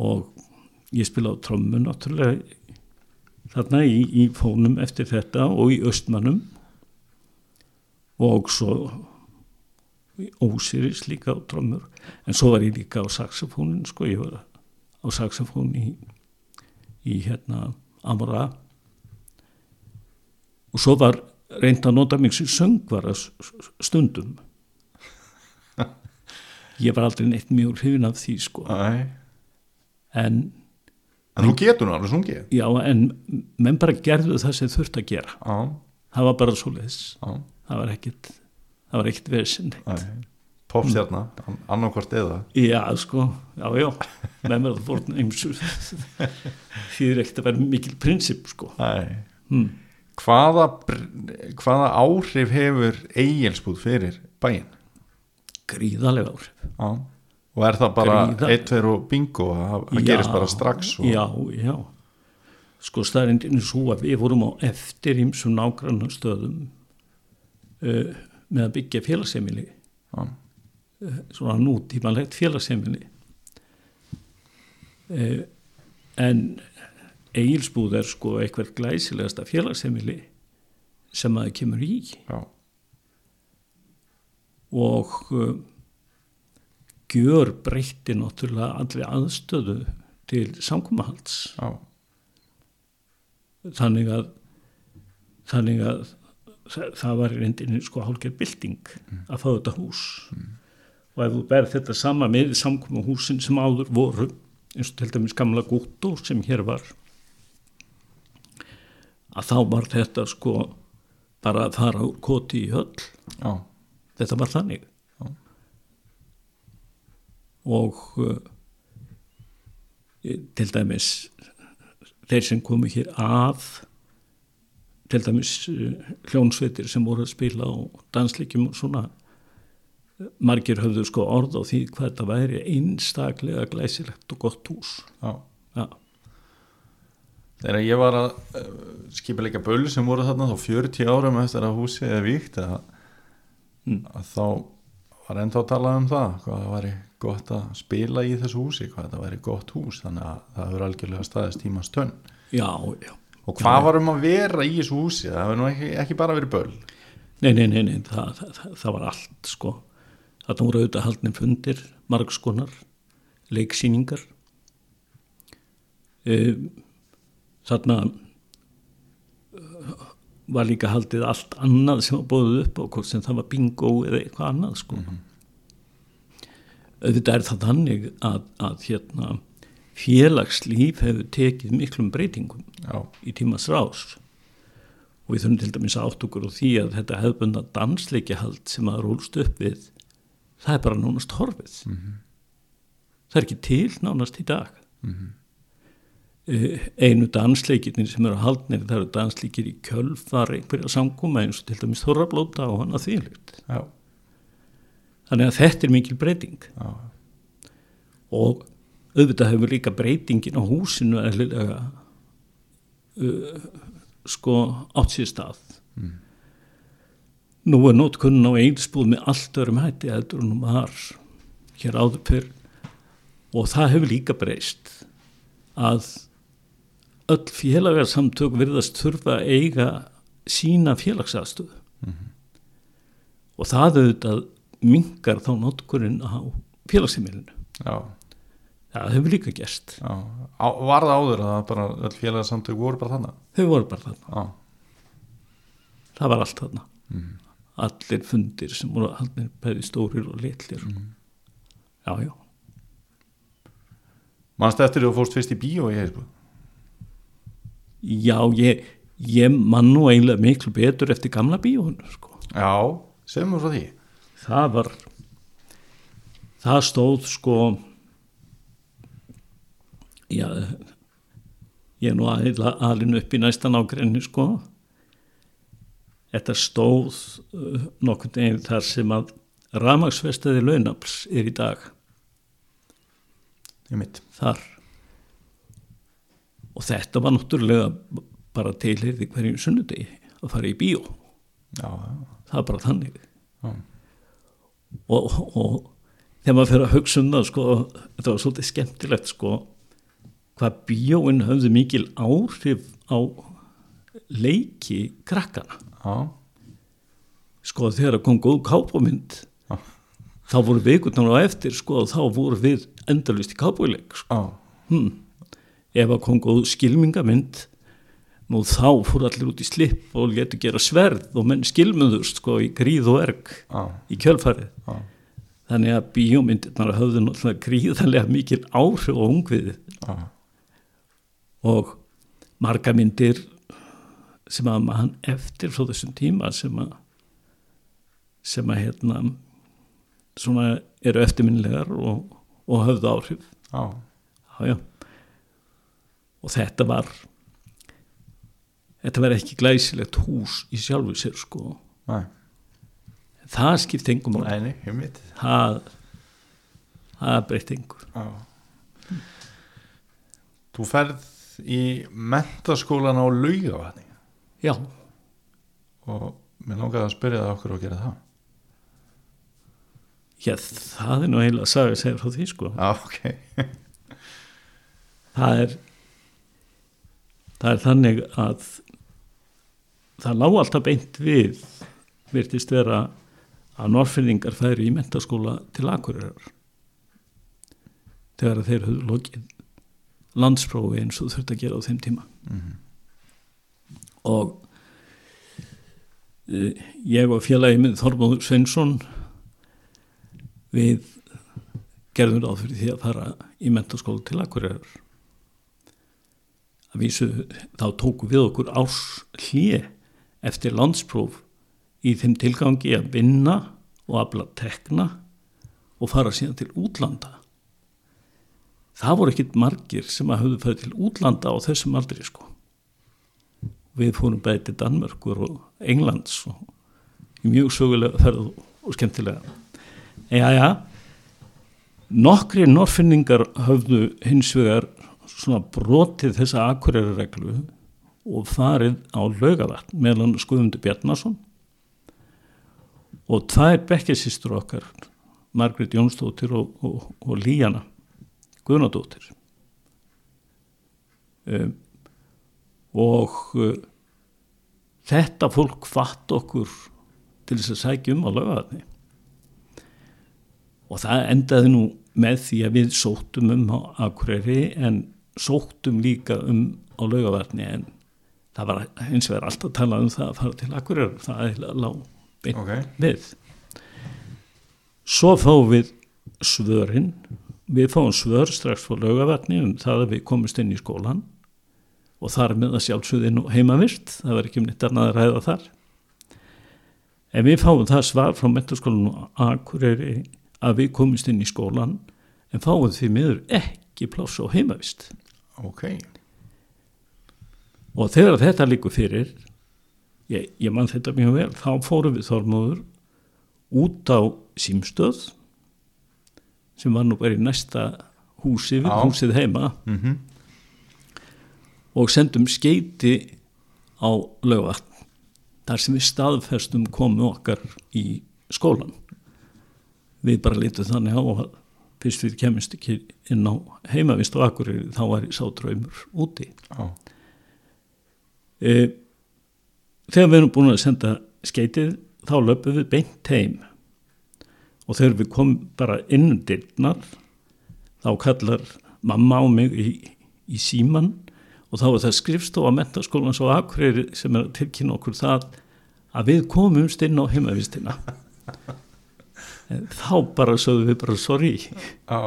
og ég spila á trommu náttúrulega þarna í, í fónum eftir þetta og í östmannum og svo í ósýris líka á trommur. En svo var ég líka á saxofónin sko, ég var á saxofón í, í hérna Amora og svo var reynd að nota mig sem söngvara stundum. Ég var aldrei neitt mjög hrifin af því sko. Já. en En þú getur nú alveg sungið? Já, en menn bara gerðu það sem þurft að gera. Já, Það var bara svo leiðis. já, Það var ekkit, það var ekkit vesinn. já. popstjarna, mm. annarkvort eða Já, sko, já, já með mér að fórna ymsu því er ekkert að vera mikil prinsip, sko Nei. hmm. hvaða, hvaða áhrif hefur eigilsbúð fyrir bæinn gríðalega áhrif Já. Og er það bara 1, 2 og bingo að það gerist bara strax og... Já, já Sko staðrindin er svo að við vorum á eftir ímsum nágrannar stöðum uh, með að byggja félagsheimili Já. uh, svona nútímalegt félagsheimili uh, en eigilsbúð er sko eitthvað glæsilegasta félagsheimili sem að það kemur í Já. og uh, gjör breytti náttúrulega allir aðstöðu til samkomahalds Já. þannig að þannig að það, var reyndinni sko hálfgerð bylting að fá þetta hús og ef þú berð þetta sama með samkomu húsin sem áður voru eins og til dæmis gamla gútó sem hér var að þá var þetta sko bara að fara úr koti í höll Já. þetta var þannig. Og uh, til dæmis þeir sem komu hér að til dæmis uh, hljónsveitir sem voru að spila á dansleikjum og svona margir höfðu sko orð á því hvað þetta væri einstaklega glæsilegt og gott hús Já. ja, Þegar ég var að uh, skipa líka bölu sem voru þarna þá 40 árum eftir að húsið er víkt að, Mm. að þá var ennþá að tala um það hvað það væri gott að spila í þessu húsi hvað það væri gott hús þannig að það hefur algjörlega staðist tíma stönn já, já og hvað var um að vera í þessu húsi það hefur nú ekki, ekki bara verið böl Nei, nei, nei, nei það, það, það, það var allt sko. Þetta voru auðvitað haldnir fundir, margskonar, leiksýningar. Um, þarna var líka haldið allt annað sem var bóðið upp á hvort sem það var bingo eða eitthvað annað sko. Auðvitað er það þannig að, að hérna, félagslíf hefur tekið miklum breytingum Já, í tímas rás. Og við þurfum til dæmis átt okkur á því að þetta hefðbunda dansleikjahald sem að rúlst upp við það er bara nánast horfið. Það er ekki til nánast í dag. Mm einu dansleikirnir sem eru haldnir það eru dansleikir í kjölfar einhverja samkoma eins og til dæmis þorrablóta og hana þvílikt já, þannig að þetta er mikil breyting. Já, og auðvitað hefur líka breytingin á húsinu eðlilega uh, sko átt sér stað. Nú er nótkunn á einsbúð með allt örum hætti en hún var hér áður fyrr. Og það hefur líka breyst að öll félagarsamtök virðast þurfa að eiga sína félagsaðstöðu. Og það auðvitað mingar þá notkurinn á félagsheimilinu. Já, það hefur líka gerst. Á, Var það áður að bara öll félagsamtök voru bara þannig þau voru bara þarna, Já, það var allt þarna. Allir fundir sem voru allir bæði stórir og litlir. Já, já. Manstu eftir þú fórst fyrst í bíó í Heiðsbúð já, ég, ég man nú eiginlega miklu betur eftir gamla bíónu sko. Já, segjum við frá því. Það var það stóð sko já ég er nú alin upp í næstan ágrenni sko. Þetta stóð uh, nokkurn veginn þar sem að ramagsvestaði launafls er í dag. Þar og þetta var náttúrulega bara tilhyrði hverjum sunnudegi að fara í bíó. Já, já, það er bara þannig. Og, og þegar maður fyrir að hugsa um það sko, þetta var svolítið skemmtilegt sko, hvað bíóin höfðu mikil áhrif á leiki krakkana. Já, sko þegar kom góð kápumynd Já. þá voru vikurnar á eftir sko þá voru við endalust í kápuleik sko. já, hm. Ef að kom góð skilmingamynd nú þá fór allir út í slipp og letu gera sverð og menn skilmuðust sko í gríð og erg já, í kjölfarið. Já, þannig að bíómyndirnar höfðu náttúrulega gríðarlega mikil áhrif og ungviði já, og marga myndir sem að mann eftir frá þessum tíma sem að sem að hérna svona eru eftirminnilegar og, og höfðu áhrif. Já, já. Og þetta var þetta var ekki glæsilegt hús í sjálfu sér sko. Næ, það skipt engum nei, nei, heimitt það það breytti engur Já. Þú ferð í mentaskólan á laugavatni já, og mér langaði að spyrja það okkur að gera það. Já, það er nú heila að sagja segja frá því sko. Já, ok. Það er það er þannig að það lág alltaf beint við virtist vera að norfinningar færi í mentaskóla til Akureyrar. Þegar þeir höfðu lokið landsprófi eins og þurfti að gera á þeim tíma. Og uh, ég og félagi minn Þormóður Sveinsson við gerðum ráð fyrir því að fara í mentaskóla til Akureyrar að vísu þá tóku við okkur árs hlje eftir landspróf í þeim tilgangi að vinna og afla tekna og fara síðan til útlanda. Það voru ekkit margir sem að höfðu farið til útlanda á þessum aldri sko. Við fórum bæði til Danmörkur og Englands og mjög sögulega ferð og skemmtilega. Já já nokkri norfinningar höfðu hins vegar svona brotið þessa akureyri reglu og farið á laugavatn meðlan Skuðundur Bjarnason og tvær bekkjarsýstur okkar Margrét Jónsdóttir og, og, og Líjana Guðnadóttir. Um, og uh, þetta fólk fatt okkur til þess að sækja um á laugavatni og það endaði nú með því að við sóttum um á Akureyri en sóttum líka um á laugavarni en það var eins og er alltaf að tala um það að fara til Akureyri það er lág beint Ok. við. Svo fáum við svörin. Við fáum svör strax frá laugavarni um það að við komumst inn í skólan og þar með að sjálfsögðin og heimavist það var ekki um nýtt annað að ræða þar. En við fáum það svar frá mentaskólanum á Akureyri að við komumst inn í skólan en fáum því miður ekki pláss á heimavist Ok, og þegar þetta líkur fyrir ég, ég mann þetta mjög vel þá fórum við þormóður út á símstöð sem var nú bara í næsta húsi við húsið heima. Mhm. og sendum skeiti á lögvatn þar sem við staðfestum komu okkar í skólan við bara lítum þannig á að fyrst við kemist ekki inn á heimavist og akkur þá var ég sá draumur úti. Já, e, þegar við erum búin að senda skeitið þá löpum við beint heim. Og þegar við komum bara inn um dyrnar þá kallar mamma á mig í, í síman og þá er það skrifstofa mentaskólans og akureyri sem er að tilkynna okkur það að við komumst inn á heimavistina En þá bara sögðum við bara sorry ha.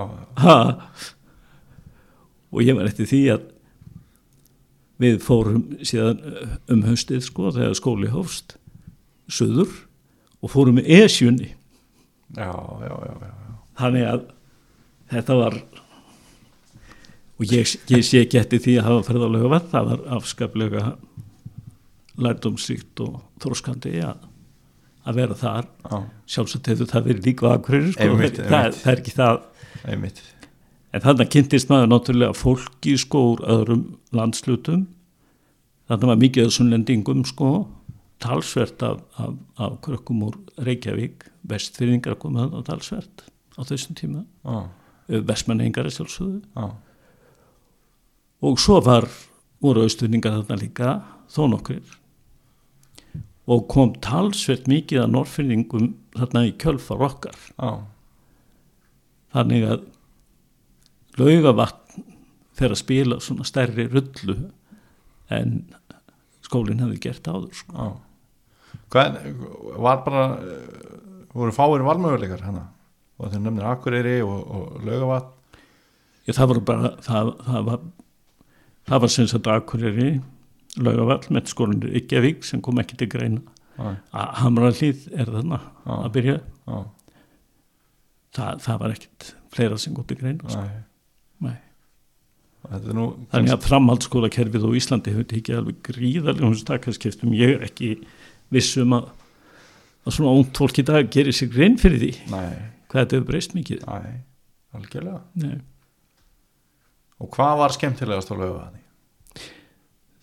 og ég var eftir því að við fórum síðan uh, um haustið sko þegar skóli hófst söður og fórum með esjunni já, já, já, já. þannig að þetta var og ég, ég sé ekki eftir því að hafa ferðalega vatn það var afskaplega lærdómsríkt og þróskandi að, að vera þar já. sjálfsagt hefur það verið líka akkurir sko, Einmitt, það, einmitt. það er ekki það einmitt En þannig kynntist maður náttúrulega fólki sko úr öðrum landslutum. Þannig var mikið af sunnlendingum sko, talsvert af, af, af krökkum úr Reykjavík, vestfyrningar komið að talsvert á þessum tíma, já, vestmanningar er sjálfsögðu. já, Og svo var, voru austfyrningar þarna líka, þó nokkur. Og kom talsvert mikið af norrfyrningum þarna í kjölfar okkar. já, þannig að laugavatn fer að spila svona stærri rullu en skólinn hefði gert áður sko. já. Hvað, var bara voru fáir valmöguleikar hana og þeir nefnir Akureyri og, og Laugavatn Ég, það var bara það, það var það var sem sagt Akureyri laugavall með skólinn Reykjavík sem kom ekki til greina. Að Hamralíð er þarna Já. að byrja. Já, það, það var ekkit fleira sem góti greina sko. Nei. Nú þannig að framhaldsskóla kerfið á Íslandi hefur tekið alveg gríðarlegum stakkarskiptum ég er ekki vissum að, að svona ónt fólk í dag gerir sig grein fyrir því. Nei, hvað þetta hefur breyst mikið. Nei, algjörlega. Nei. Og hvað var skemmtilegast á lögu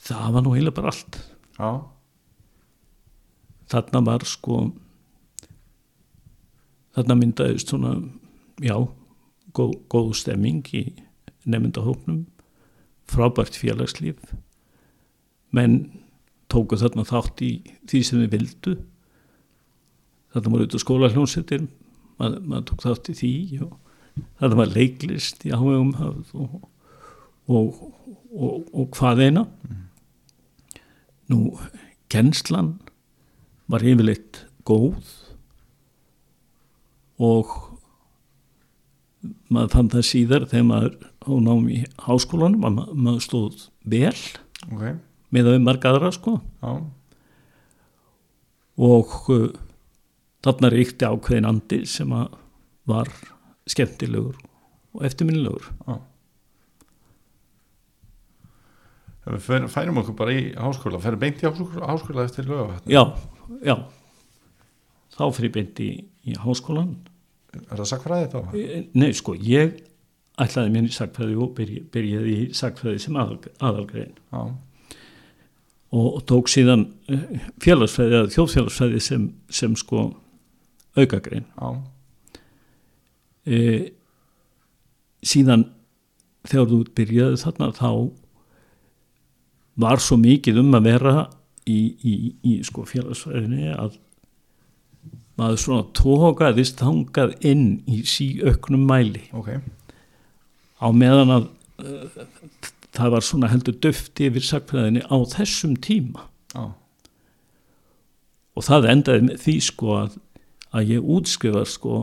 það? var nú heila bara allt. Já, þarna var sko þarna myndaðist svona já, góð, góð stemming í nefndahóknum frábært félagslíf. Menn tóku þarna þátt í því sem við vildu. Þarna voru auðvitað skólahljónsettir maður, maður tók þátt í því þarna var leiklist í höfð og, og, og, og hvað eina nú kennslan var yfirleitt góð og maður fann það síðar þegar maður á nám í háskólanum að ma- maður stóð vel ok. með að við marga aðra sko. Já, og uh, þarna ríkti ákveðin andi sem var skemmtilegur og eftirminnilegur. Já Ef Við færum okkur bara í háskóla Færum beint í háskóla, háskóla eftir lögu já, já. Þá fyrir beint í, í háskólan Er það sakfræði þá? Eh, nei sko, ég ætlaði mér í sagfræði og byrja, byrjaði í sagfræði sem aðal, aðalgrein. Og, og tók síðan eh, félagsfræði eða þjóðfélagsfræði sem, sem sko aukagrein. Já, e, síðan þegar þú byrjaði þarna þá var svo mikið um að vera í, í, í sko félagsfræðinni að maður svona tókaðist þangað inn í síauknum mæli. Ok. Á meðan að uh, það var svona heldur döft yfir sakfræðinni á þessum tíma. Já, og það endaði með því sko að, að ég útskrifa sko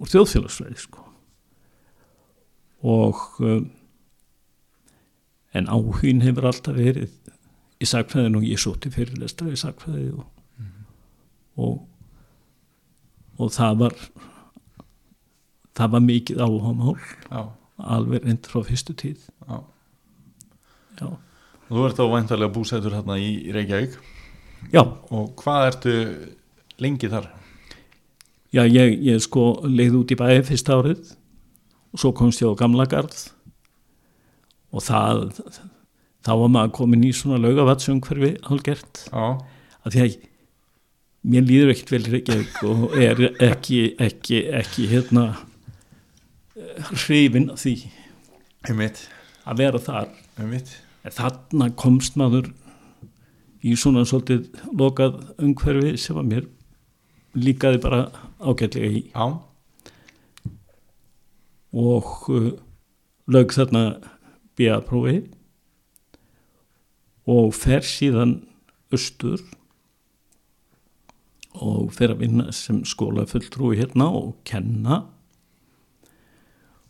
úr þjóðfélagsfræði sko. Og um, en áhugin hefur alltaf verið í sakfræðin og ég sóti fyrirlestra í sakfræði og, og og það var það var mikið áhugamál. Já, alveg reynd frá fyrstu tíð. Já. Já, Þú ert þá væntalega búsettur hérna í Reykjavík. Já, og hvað ertu lengi þar? já ég, ég sko leið út í bæði fyrst árið. Og svo komst ég á gamla garð og það þá var maður komin í svona laugavatsumhverfi hálgert Já, að því að mér líður ekkert vel Reykjavík og er ekki, ekki, ekki hérna hrifin af því einmitt, að vera þar. Einmitt. Þarna komst maður í svona svolítið lokað umhverfi sem að mér líkaði bara ágætlega í. Já, og uh, lög þarna bíaprófi og fer síðan austur og fer að vinna sem skólafulltrúi hérna og kenna.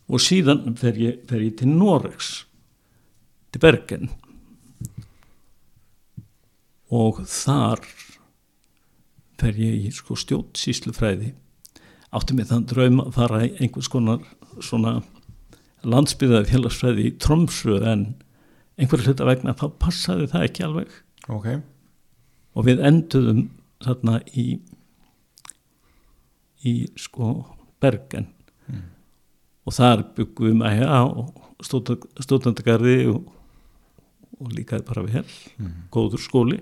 Og síðan fer ég, fer ég til Noregs til Bergen. Og þar fer ég í sko stjórnsýslufræði. Átti með þann draum að fara í einhvers konar svona landsbyðaði félagsfræði í Tromsö en einhver hluta vegna þá passaði það ekki alveg. Ok. Og við enduðum þarna í í sko Bergen. Og þar byggum við með ja, stótandagarði og, og líkaði bara vel. Góður skóli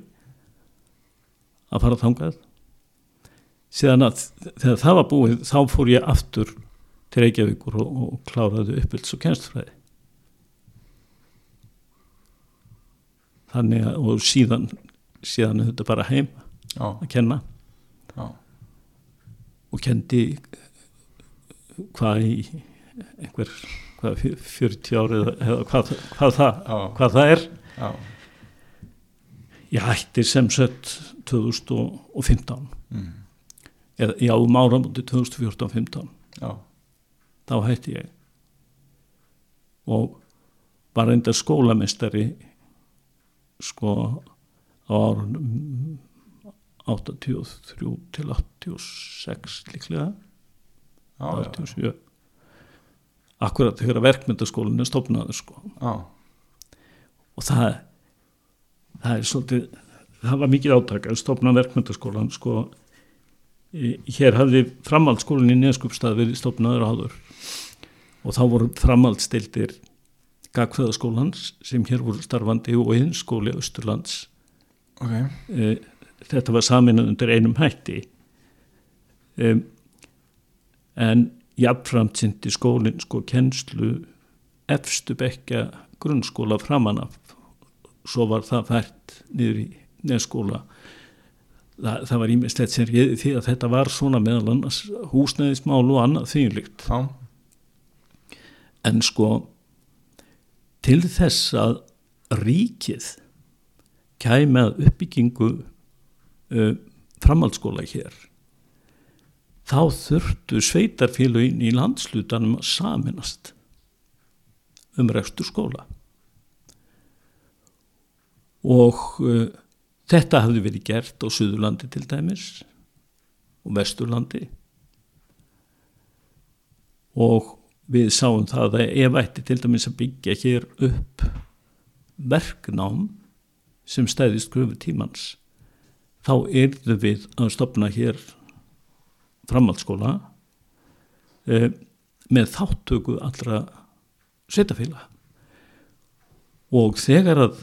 að fara þangað. Síðan að þegar það var búið þá fór ég aftur til Reykjavíkur og, og kláraði uppbylds og kennstfræði þannig að og síðan síðan er þetta bara heim Já, að kenna. Já, og kendi hvað í einhver hvað, fjö- 40 árið eða hvað, hvað, það, hvað það er. Já, ég hætti sem sett 2015 mm. eða já um áramóti 2014-15 já, þá hætti ég. Og var enda skólamestari sko á árunum 83 til 86 líklega. Já, 87 akkurat þegar verkmyndaskólinn er stopnaður sko. Já, og það það er svolítið það var mikið áttak að stopna verkmyndaskólan sko. Hér hafði framhaldsskólinn í Neskupstað verið stopnaður áður og þá voru framhaldstildir gagfræðaskólans sem hér voru starfandi og einskóli Östurlands ok. E, þetta var saminað undir einum hætti. E, en jafnframt sindi skólinn sko kennslu efstu bekka grunnskóla framan af. Svo var það fært niður í neskóla það, það var ímislegt sem réði því að þetta var svona meðal annars húsnæðismál og annað þýnlíkt já, en sko til þess að ríkið kæmi að uppbyggingu uh, framhaldsskóla hér þá þurftu sveitarfélugin í landslutanum að saminast um rekstur skóla. Og uh, þetta hafði verið gert á Suðurlandi til dæmis og Vesturlandi. Og við sáum það að ef ætti til dæmis að byggja hér upp verknám sem stæðist gröfu tímans þá yrðu við að stopna hér framhaldsskóla eh, með þáttöku allra sveitafélag og þegar að,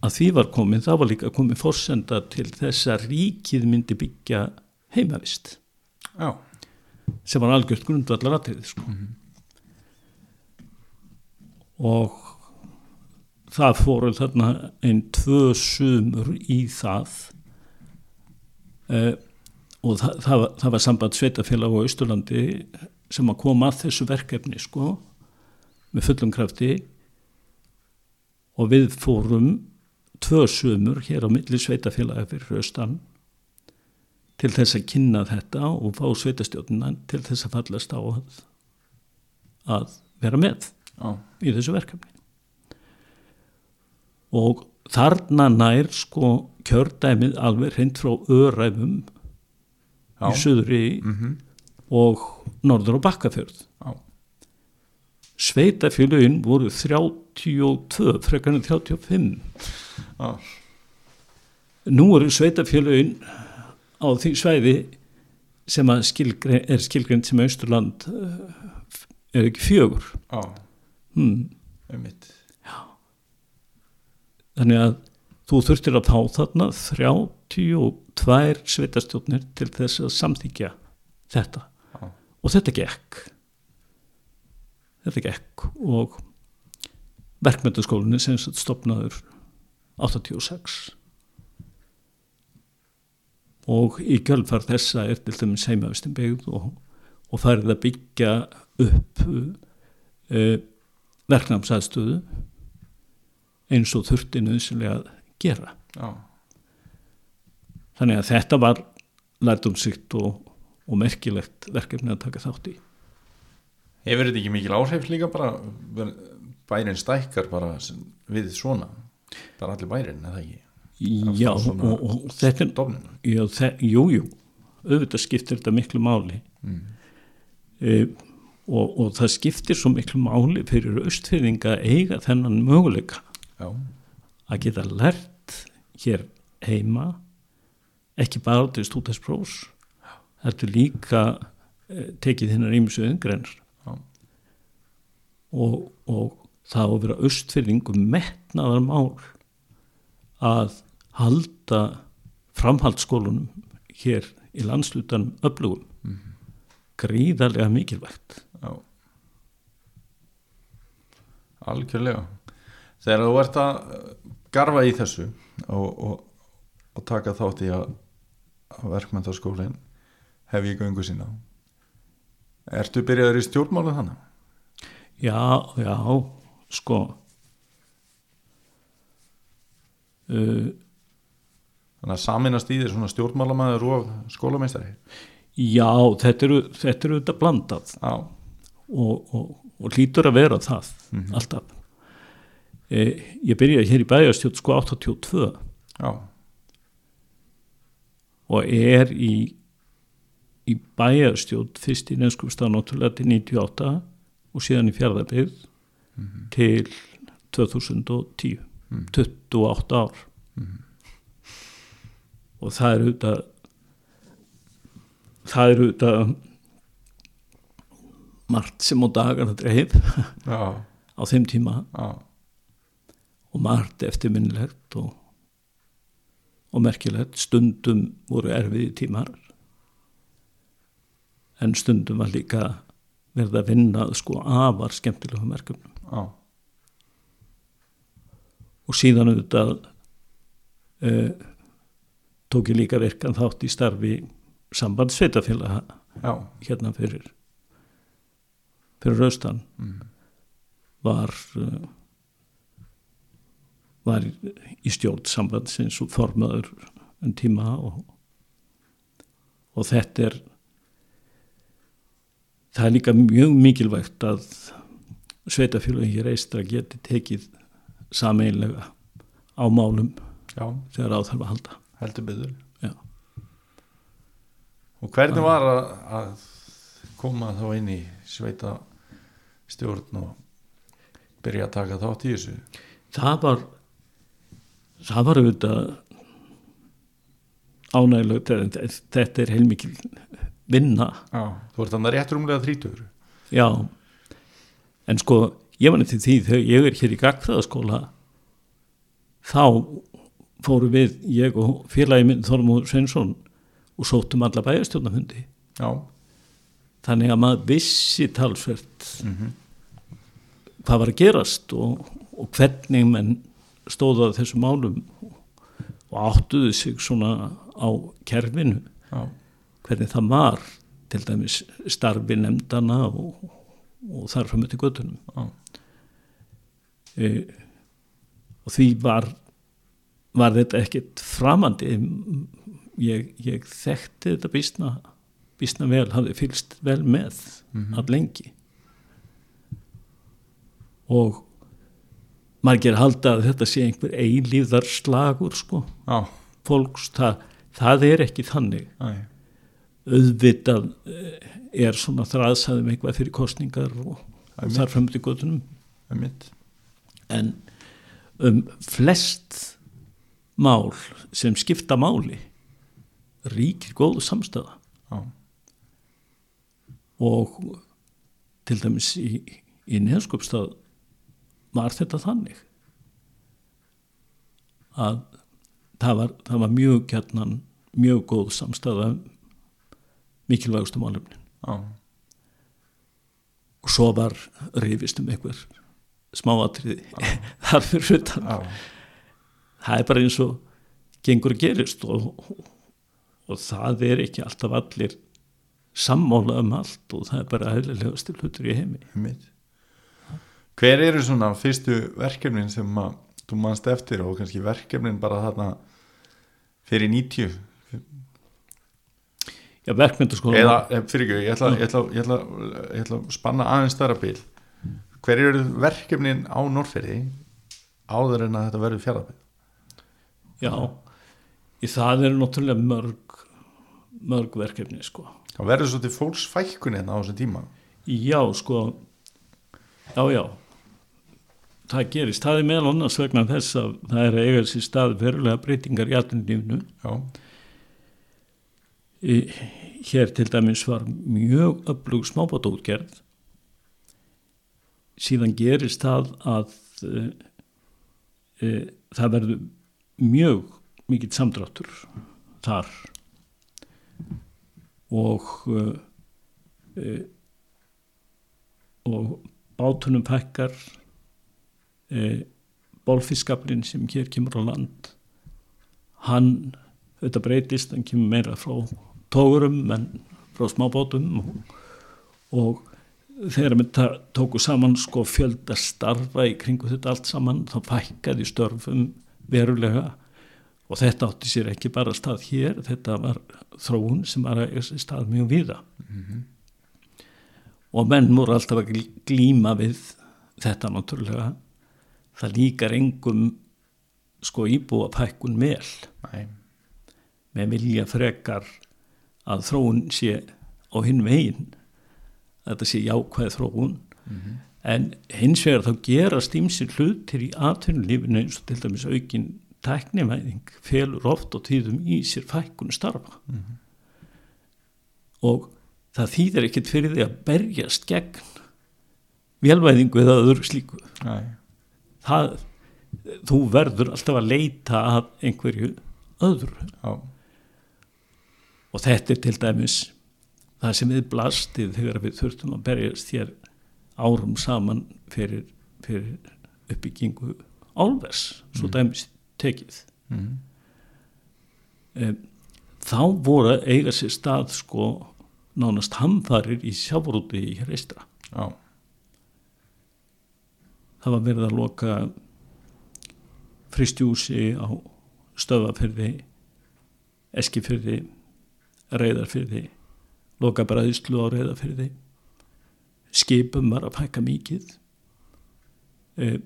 að því var komin þá var líka komin forsenda til þess að ríkið myndi byggja heimavist. Já, sem var algjört grundvallar atriði sko. Og það fóru þarna einn tvö sumur í það. Uh, og það, það, það var samband sveitafélag á Austurlandi sem að koma að þessu verkefni sko með fullum krafti. Og við fórum tvö sumur hér á milli sveitafélagi fyrir austan til þess að kynna þetta og fá sveitastjórnina til þess að fallast á að, að vera með já, í þessu verkefni. Og þarna nær sko kjördæmið alveg hreint frá öræfum já, í söðri mhm, og norður á bakkafjörð. Já, sveitafélögin voru 32 frekar en 35 já, nú eru sveitafélögin á því svæði sem skilgrein, er skilgrind sem Austurland eh, er ekki fjögur. Já, hmm. einmitt, þannig að þú þurftir að fá þarna 32 sveitastjórnir til þess að samþykja þetta. Já. og þetta gekk. Þetta gekk og verkmyndaskólinni sem stopnaður 86 og í kjölfar þessa er til þeim seimavistin byggð og, og farið að byggja upp uh, verknámsaðstöðu eins og þurfti nöðsynlega að gera. já, Þannig að þetta var lærdomsýtt og, og merkilegt verkefni að taka þátt í. hefur þetta ekki mikil áhrif líka bara, bærin stækkar bara við svona bara allir bærin, eða ekki Já, og, og þetta er, stofnun, já, þe jú, jú, auðvitað skiptir þetta miklu máli mm. e, og, og það skiptir svo miklu máli fyrir austfyrðinga að eiga þennan möguleika. Já, að geta lært hér heima ekki bara til stúdinsprófs þetta er líka e, tekið hinnar ímsu yngrenar já, og, og það á að vera austfyrðingum metnaðar mál að halda framhaldsskólunum hér í landslutanum öflugum. Gríðarlega mikilvægt já algjörlega. Þegar þú ert að garfa í þessu og, og, og taka þátt í að, að verkmyndaskólin hef ég göngu sína ertu byrjaður í stjórnmálum þannig? já, já, sko uh, þannig að saminast í þér svona stjórnmálamæður og skólameistari? Já, þetta eru þetta eru þetta blandað. Já, og, og, og hlýtur að vera það alltaf. E, ég byrjaði hér í bæjarstjórn sko 82 já, og er í í bæjarstjótt fyrst í Neskupstað náttúrulega til 98 og síðan í fjárðarbyrð til 2010 28 ár. Og það er auðvitað það er auðvitað margt sem á dagar að dreif á þeim tíma. Já, og margt eftirminnilegt og, og merkilegt. Stundum voru erfiði tímar. En stundum var líka verið að vinna sko afar skemmtilegum verkefnum. Já, og síðan auðvitað uh, tók ég líka virkan þátt í starfi sambandsveitafélaga já, hérna fyrir fyrir austan var uh, var í stjórn sambandsins og formaður en tíma og, og þetta er það er líka mjög mikilvægt að sveitafélagin hér eistra geti tekið sameinlega á málum já, þegar á þarf að halda. Heldur byggður og hvernig var að, að koma þá inn í sveita stjórn og byrja að taka þátt í þessu? Það var það var auðvitað ánægilegt þetta- er heilmikil vinna. Já, þú ert þannig rétt rúmlega þrítur já en sko ég var nefnir því þegar ég er hér í gagfræðaskóla þá fóru við ég og félagi minn Þormóður Sveinsson og sóttum alla bæjarstjórnafundi já, þannig að maður vissi talsvert hvað var að gerast og, og hvernig menn stóðu að þessum málum og áttuðu sig svona á kerfinu. Já, hvernig það var til dæmis starfi nefndana og, og þar fram til göttunum e, og því var var þetta ekkert framandi. Ég, ég þekkti þetta býstna býstna vel, hafði fylst vel með að lengi. Og margir halda að þetta sé einhver eilíðar slagur sko, já, fólks það, það er ekki þannig. Æ, auðvitað eh, er svona þraðsæðum eitthvað fyrir kostningar og, og þar fram til einmitt. En um flest mál sem skipta máli ríkir góðu samstæða já, og til dæmis í, í neðskupstað var þetta þannig að það var, það var mjög gætnan mjög góð samstæða um mikilvægustu málefnin. Já, og svo var rifist um einhver smáatriði þar fyrir utan. Já, það er bara eins og gengur gerist og, og það er ekki alltaf allir sammála um allt og það er bara eðlilegast til hlutur í heimi. Hver eru svona fyrstu verkefnin sem að þú manst eftir og kannski verkefnin bara þarna fyrir 90 Já, verkmyndaskóla eða, eh, fyrir ekki, ég ætla, ég, ætla, ég, ætla, ég ætla að spanna aðeins stærra bíl hver eru verkefnin á Norrferði áður en að þetta verður fjárðabíl Já, í það eru náttúrulega mörg mörg verkefni sko það verður svo til fólksfækkun hérna á þessum tíma. Já, sko já, já. Það gerist, það er meðal annars vegna þess að það er að eiga sér stað verulega breytingar í Í- hér til dæmis var mjög öflug smábátaútgerð. Síðan gerist það að e, e, það verður mjög mikill samdráttur þar og e, e, og bátunum fækkar e, bólfiskaflin sem hér kemur á land hann þetta breytist, hann kemur meira frá tógurum en frá smábátum og, og þegar við tóku saman sko fjölda starfa í kringu þetta allt saman þá fækkaði störfum verulega og þetta átti sér ekki bara stað hér, þetta var þróun sem var að stað mjög víða. Og menn voru alltaf að glí- glíma við þetta náttúrulega. Það líkar engum sko íbúa pækkun vel. Næ, með vilja frekar að þróun sé á hinn veginn þetta sé jákvæð þróun. En hins vegar þá gerast ímsir hlutir í atvinnulífinu eins og til dæmis aukin tæknivæðing felur oft og tíðum í sér fækkun starfa. Og það þýðir ekkit fyrir því að berjast gegn velvæðingu eða öðru slíku. Það, þú verður alltaf að leita að einhverju öðru. Já. og þetta er til dæmis það sem við blastið þegar við þurftum að berjast hér árum saman fyrir, fyrir uppbyggingu álvers, svo dæmis tekið Mhm. um, þá voru eiga sér stað sko nánast hamfarir í sjávarúti í reistra Já. það var verið að loka fristjúsi á stöðafyrði eskifyrði reyðarfyrði loka bræðislu á reyðarfyrði skipum var að fækka mikið Eh,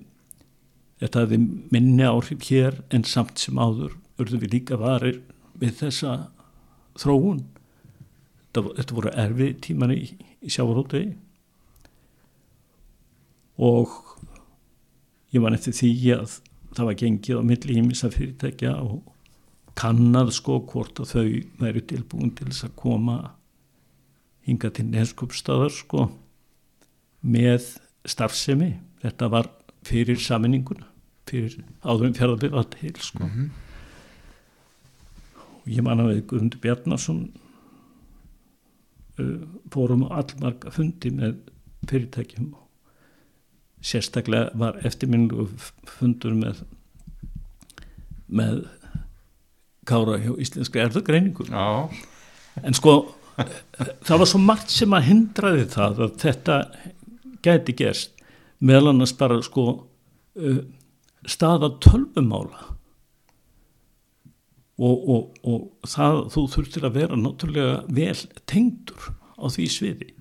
þetta hefði minni áhrif hér en samt sem áður urðu við líka varir við þessa þróun. Þetta, þetta voru erfi tíman í, í sjávarúti og ég var eftir því að það var gengið á milli ímissa fyrirtækja og kannad sko hvort að þau væri tilbúin til þess að koma hinga til neskupstaðar sko með starfsemi. Þetta var fyrir samininguna fyrir áðurum fjárðabíð var til sko. Og ég man að við Guðmundur Bjarnason uh, fórum á allmarga fundi með fyrirtækjum og sérstaklega var eftirminlu fundur með með Kára hjá Íslenska erðagreiningu en sko það var svo margt sem að hindraði það að þetta gæti gerst meðal annars bara sko uh, staða tölvumála. Og, og, og það þú þurftir að vera náttúrulega vel tengdur á því sviði.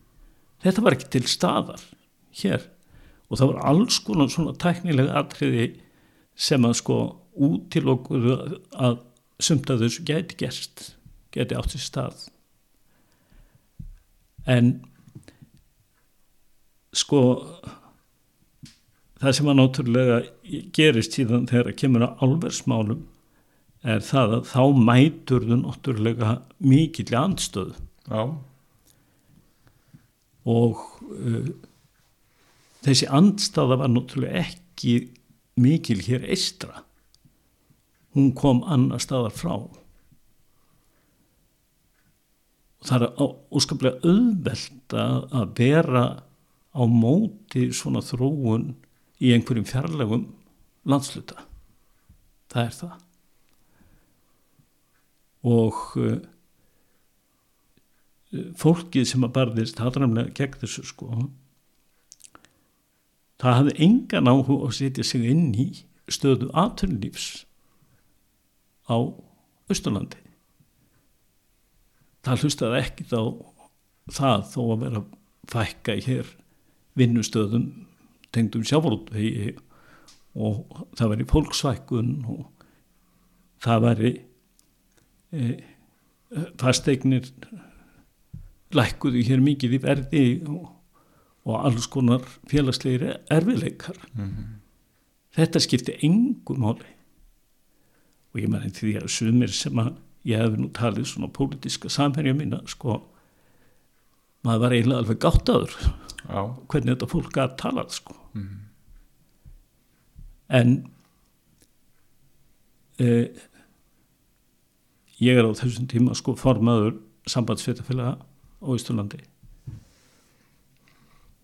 Þetta var ekki til staðar hér. Og það var alls konar svona tæknilega atriði sem að sko út til okkur að sumt að þessu gæti gerst gæti átt sér stað. En sko það sem að náttúrulega gerist síðan þegar að kemur að álversmálum er það að þá mætur þau náttúrulega mikill andstöð Já. og uh, þessi andstaða var náttúrulega ekki mikil hér eistra hún kom annar staðar frá. Og það er óskaplega auðvelt að vera á móti svona þróun í einhverjum fjarlægum landsluta það er það. Og uh, fólkið sem að barðist hatramlega gegn þessu sko það hafði engan áhuga að setja sig inn í stöðu aðtunlífs á Östurlandi það hlustaði ekkit á það þó að vera fækka hér vinnustöðum tengdum sjávarútvegi og það væri fólksvækkun og það væri e, fasteignir lækkuðu hér mikið í verði og, og alls konar félagslegir erfileikar þetta skipti engu máli. Og ég meni því að sumir sem að ég hef nú talið svona pólitíska samherja mína sko maður var eiginlega alveg gáttaður Já. hvernig þetta fólk gæti talað sko. En e, ég er á þessum tíma sko formaður sambandsfétafélaga á Ísturlandi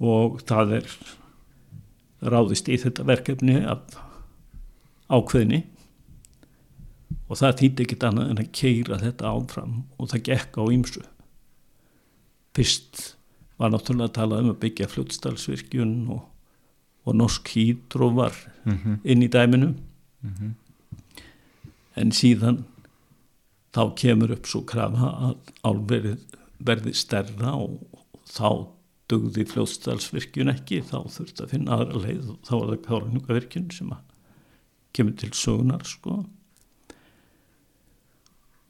og það er ráðist í þetta verkefni af ákveðni. Og það þýtti ekkit annað en að keira þetta áfram og það gekk á ýmsu fyrst var náttúrulega að tala um að byggja fljótsdalsvirkjun og, og norsk hýdró var inn í dæminu. En síðan þá kemur upp svo krafa að álverið verði stærra og þá dugði fljótsdalsvirkjun ekki. Þá þurfti að finna aðra leið og þá var það kárnugavirkjun sem að kemur til sögunar sko.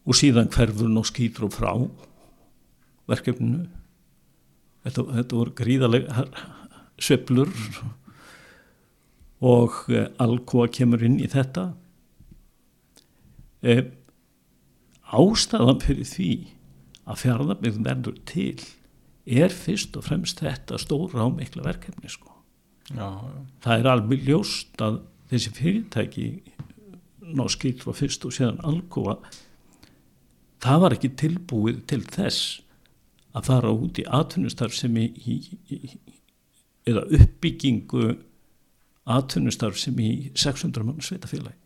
Og síðan hverfur norsk hýdró frá verkefninu. Þetta, þetta voru gríðalega sveplur og eh, Alcoa kemur inn í þetta. Eh, ástæðan fyrir því að fjárðabygg verður til er fyrst og fremst þetta stóra og mikla verkefni sko. já, já, það er alveg ljóst að þessi fyrirtæki norskýr frá fyrst og síðan Alcoa það var ekki tilbúið til þess að fara út í atvinnustarf sem í, í, í eða uppbyggingu atvinnustarf sem í 600 mann sveitafélagi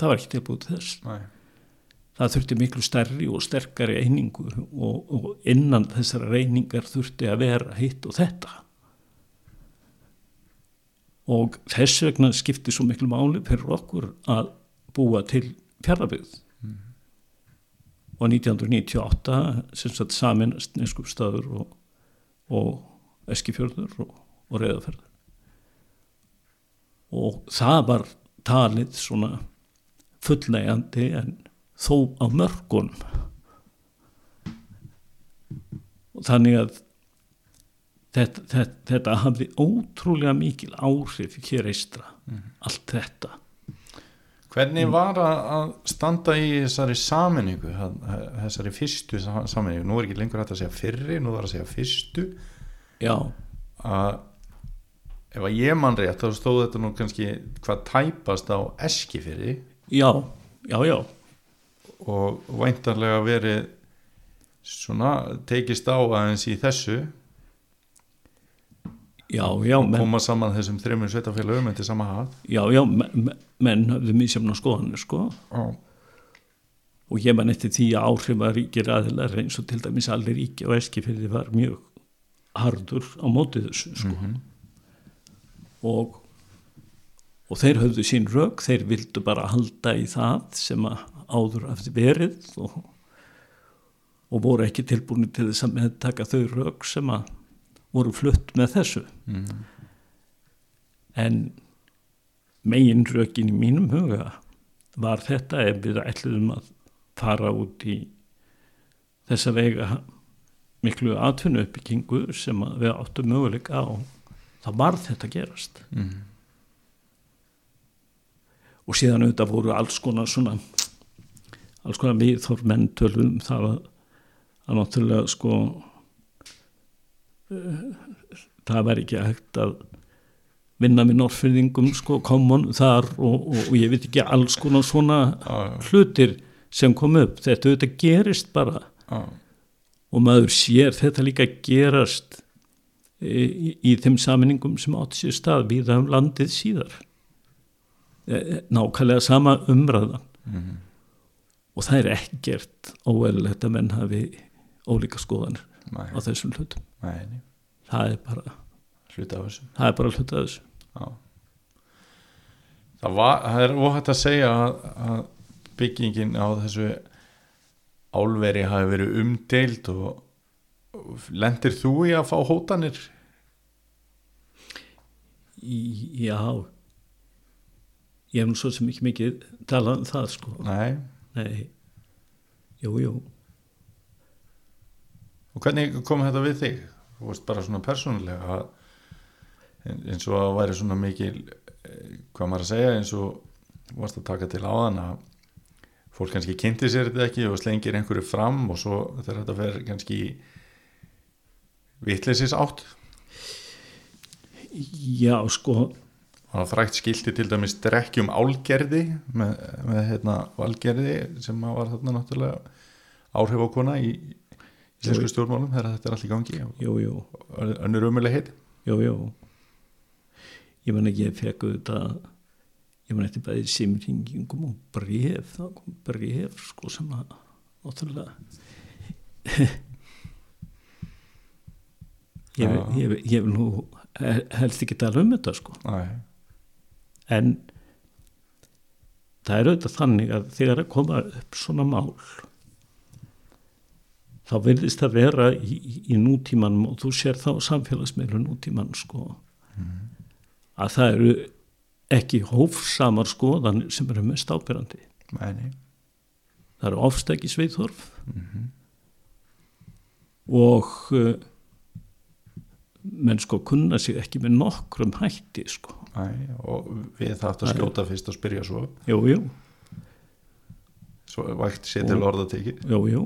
það var ekki tilbúið til þess. Nei. Það þurfti miklu stærri og sterkari einingu og, og innan þessara reyningar þurfti að vera hitt og þetta. Og þess vegna skipti svo miklu máli fyrir okkur að búa til fjárðabygð og 1998 sem sagt saminast neskupstaður og, og eskifjörður og, og reyðaferður og það var talið svona fullnægjandi en þó á mörgunum og þannig að þetta, þetta, þetta hafði ótrúlega mikil áhrif hér eistra allt þetta Hvernig var að standa í þessari saminningu, þessari fyrstu sa- saminningu, nú er ekki lengur hægt að segja fyrri, nú var að segja fyrstu, já, að ef að ég mann rétt þá stóð þetta nú kannski hvað tæpast á eskifyrri já, já, já. Og væntanlega verið svona tekist á aðeins í þessu já, já, og menn, koma saman þessum þreymur sveitafélagum til sama haf já, já menn, menn höfðu misjafna skoðanir sko. Já, og ég man eftir því að áhrif að ríkir aðilar eins og til dæmis allir ríki og eskifyrði var mjög hardur á móti þessu sko. og og þeir höfðu sín rök þeir vildu bara halda í það sem að áður hafði verið og, og voru ekki tilbúin til þess að meðtaka þau rök sem að voru flutt með þessu Mhm. en megin rökin í mínum huga var þetta ef við ætluðum að fara út í þessa vega miklu atvinnu uppbyggingu sem við áttum möguleika á það var þetta gerast Mhm. og síðan auðvitað voru alls konar svona alls konar viðþorf menn tölum um það að, náttúrulega sko það væri ekki hægt að vinna með norrfyrðingum sko common þar og, og, og ég veit ekki alls konar svona já. hlutir sem kom upp. Þetta auðvitað gerist bara. Já, og maður sér þetta líka gerast í, í, þeim saminningum sem átt sér stað við um landið síðar. Eh, nákvæmlega sama umræðan Mhm. og það er ekkert óeðlilegt að menn hafi ólíka skoðanir nei, á þessum hlutum nei, nei, það er bara, hluta af þessu það er bara hluta af þessu Já. Það, var, það er óhætt að segja að, að byggingin á þessu álveri hafi verið umdeild og, lendir þú í að fá hótanir? Já ég hef nú svo sem ekki mikið talað um það sko Nei. nei, jú, jú Og hvernig kom þetta við þig? Veist bara svona persónulega eins og að væri svona mikil eh, hvað maður að segja eins og varst að taka til áðan að fólk kannski kynnti sér þetta ekki og slengir einhverju fram og svo þegar þetta fer kannski vitleysis átt já, sko. Það var frækt skilti til dæmis drekkjum álgerði með, með hérna valgerði sem var þarna náttúrulega áhrif á kona í íslensku stjórnmálum þegar þetta er allt í gangi jú, jú, önnur umuleg heit jú, jú. Ég man ekki, ég fekk auðvitað ég man eftir bæðið simringingum og bref, það kom bref sko sem að náttúrulega ég, vil nú he- helst ekki tala um þetta sko. Nei, en það er auðvitað þannig að þegar að koma upp svona mál þá verðist það vera í, í, nútímanum og þú sér þá samfélagsmeilu nútíman sko. Að það eru ekki hófsamar skoðanir sem eru mest ábyrrandi nei, nei. það eru ofstæki sveiþorf og uh, menn sko kunna sig ekki með nokkrum hætti sko. Æ, og við þátt að skjóta fyrst og spyrja svo. Jú, jú, svo vægt sér til orða tekið jú, jú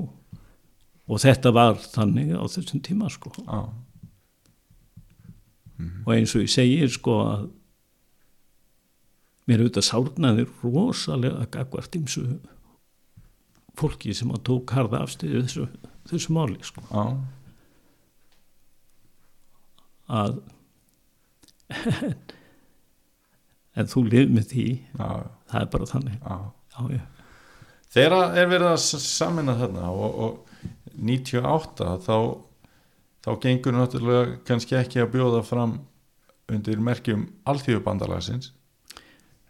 og þetta var þannig á þessum tíma sko. Já, og eins og ég segir sko að mér auðvitað sárnaði rosalega gagvart ímsu fólki sem að tók harða afstöðu þessu, þessu máli sko. Já, að en þú lifið með því. Já, það er bara þannig. Já. Já, Þegar er verið að samina þarna og, og 98 þá, þá gengur náttúrulega kannski ekki að bjóða fram undir merkjum alþjóðbandalagsins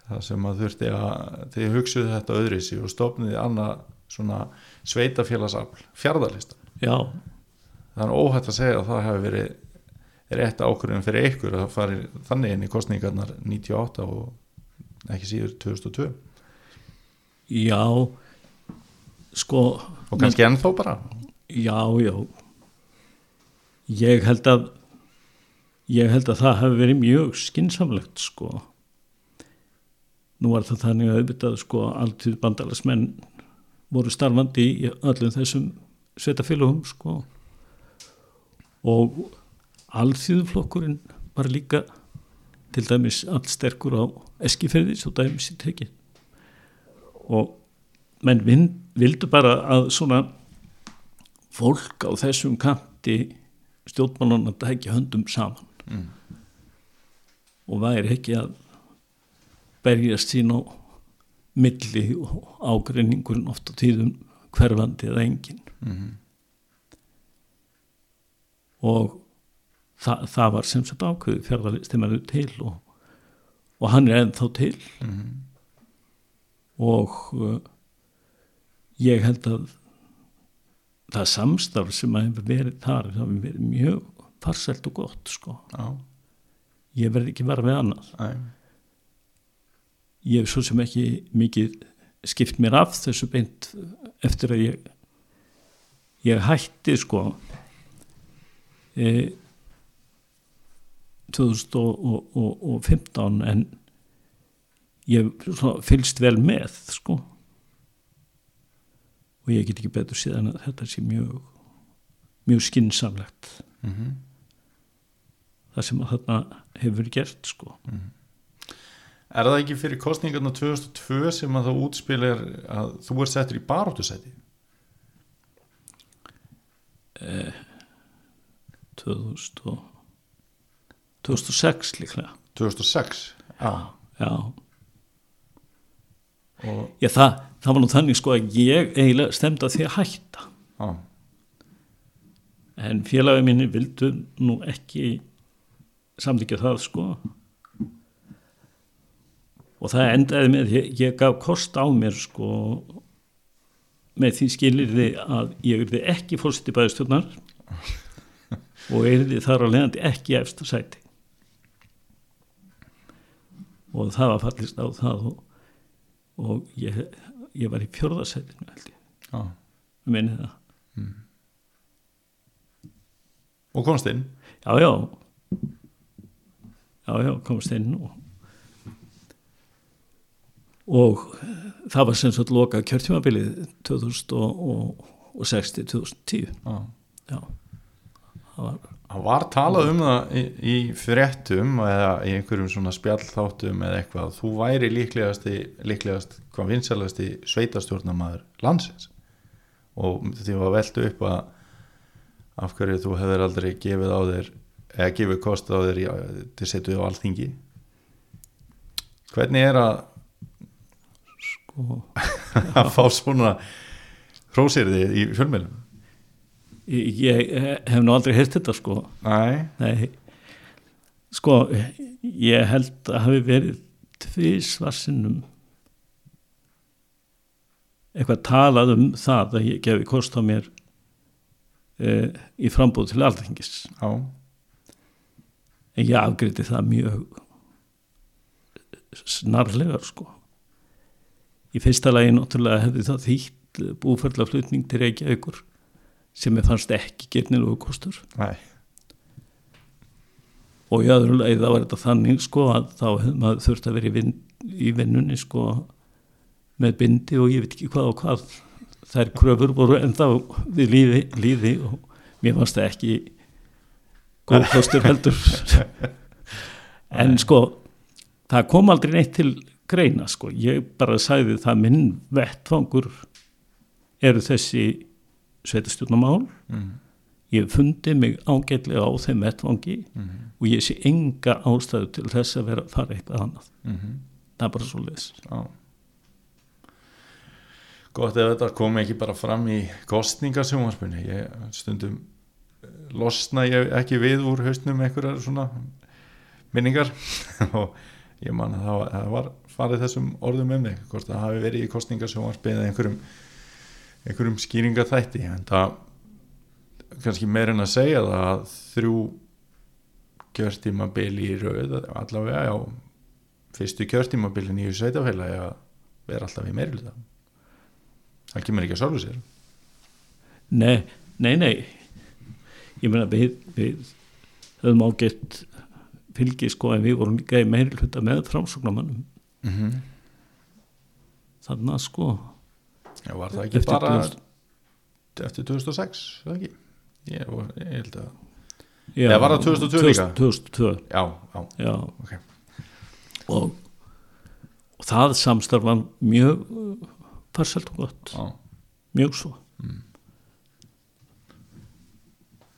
það sem að þurfti að þið hugsuðu þetta öðrisi og stofniði annað svona sveitafélagsafl Það er óhætt að segja að það hefur verið rétt ákvörðin fyrir ykkur að fari þannig inn í kostningarnar 98 og ekki síður 2002 já sko og kannski ennþá bara Já, já. Ég held að ég held að það hefði verið mjög skinsamlegt sko. Nú var það þannig að auðvitað sko alltíð bandalagsmenn voru starfandi í öllum þessum sveitafélugum sko og allþjóðflokkurinn var líka til dæmis allsterkur á eskiferði svo dæmis í tekið og menn vildu bara að svona fólk á þessum kanti stjórnmálan að tækja höndum saman Mm. og væri ekki að berjast sín á milli og ágreiningurinn oft á tíðum hverfandi eða engin mm og það, það var sem sagt ákveðu er til og, og hann er ennþá til -hmm. og uh, ég held að það samstarf sem að hefur verið þar það hefur verið mjög farsælt og gott sko. Já, ég verð ekki verið með annað. Æ, ég hef svo sem ekki mikið skipt mér af þessu beint eftir að ég ég hætti sko. E, 2015 en ég fylgst vel með sko og ég get ekki betur síðan að þetta sé mjög mjög skinsamlegt mm það sem að þarna hefur gert sko. Er það ekki fyrir kostningarna 2002 sem að það útspilir að þú er settur í baróttusæti? 2000 og 2006 líklega. 2006? Já. já, Og, já það, það var nú þannig sko að ég eiginlega stemdi að því að hætta. Já, en félagi minni vildu nú ekki samþykja það sko. Og það endaði með ég, ég gaf kost á mér sko með því skilirði að ég verði ekki fórsitt í bæðstjórnar og erði þar á leiðandi ekki eftir sæti. Og það var fallist á það og, og ég, ég var í fjörðasætinu held ég, já. minni það Og komst inn? já, já já, já, komst inn og og það var sem sagt loka kjörtjumabilið 2060-2010 Já. já, það var Það var talað um það í, í fréttum eða í einhverjum svona spjallþáttum eða eitthvað að þú væri líklegasti, líklegast hvað vinsalegasti sveitastjórnamaður landsins. Og því var veldu upp að af hverju þú hefur aldrei gefið á þér eða gefið kost á þér í- til setu á alþingi. Hvernig er að, sko, að fá svona hrósirði í fjölmjölum? Ég, ég hef nú aldrei heyrt þetta sko. Nei, Nei, sko ég held að hafi verið tvísvarsinnum eitthvað talað um það að ég gefi kost á mér e, í frambúð til alþingis. Já, en ég afgriði það mjög snarlega sko. Í fyrsta lagi náttúrulega hefði það þýtt búferðlaflutning til Reykjavíkur sem ég fannst ekki getnilegu kostur. Nei, og í öðru leið þá var þetta þannig sko að þá hefði maður þurft að vera í, vin, í vinnunni sko með bindi og ég veit ekki hvað og hvað þær kröfur voru en þá við líði, líði og mér fannst það ekki góð kostur heldur. En sko það kom aldrei neitt til greina sko. Ég bara sagði það minn vettfangur eru þessi sveitastjórnumál mm, ég fundi mig ágætlega á þeim vettfangi mm, og ég sé enga ástæðu til þess að vera að fara eitthvað annað. Mm, það er bara svo leiðis já. Gott ef þetta kom ekki bara fram í kostningasjónvarspunni ég stundum eh, losna ég ekki við úr haustnum einhverjar svona minningar. Og ég man að það var, farið þessum orðum um mig hvort það hafi verið í kostningasjónvarpi eða einhverjum einhverjum skýringaþætti en það kannski meir en að segja að þrjú kjörtímabili í rauð allavega á fyrstu kjörtímabilin í sveitafélagi að vera alltaf í meirluta það kemur ekki að sjálfu sér. Nei, nei, nei. Ég meina við, við höfum ágætt fylgi sko en við vorum líka í meiri hluta með framsóknarmannum mm -hmm. þannig að sko Já, var það ekki Eftir bara 2000. eftir 2006 eða ekki? Ég, var- ég held að já, Eða var það 2002 líka? 2002, já, já, já. Ok. Og, og það samstarf var mjög farsælt og gott. Já, mjög svo.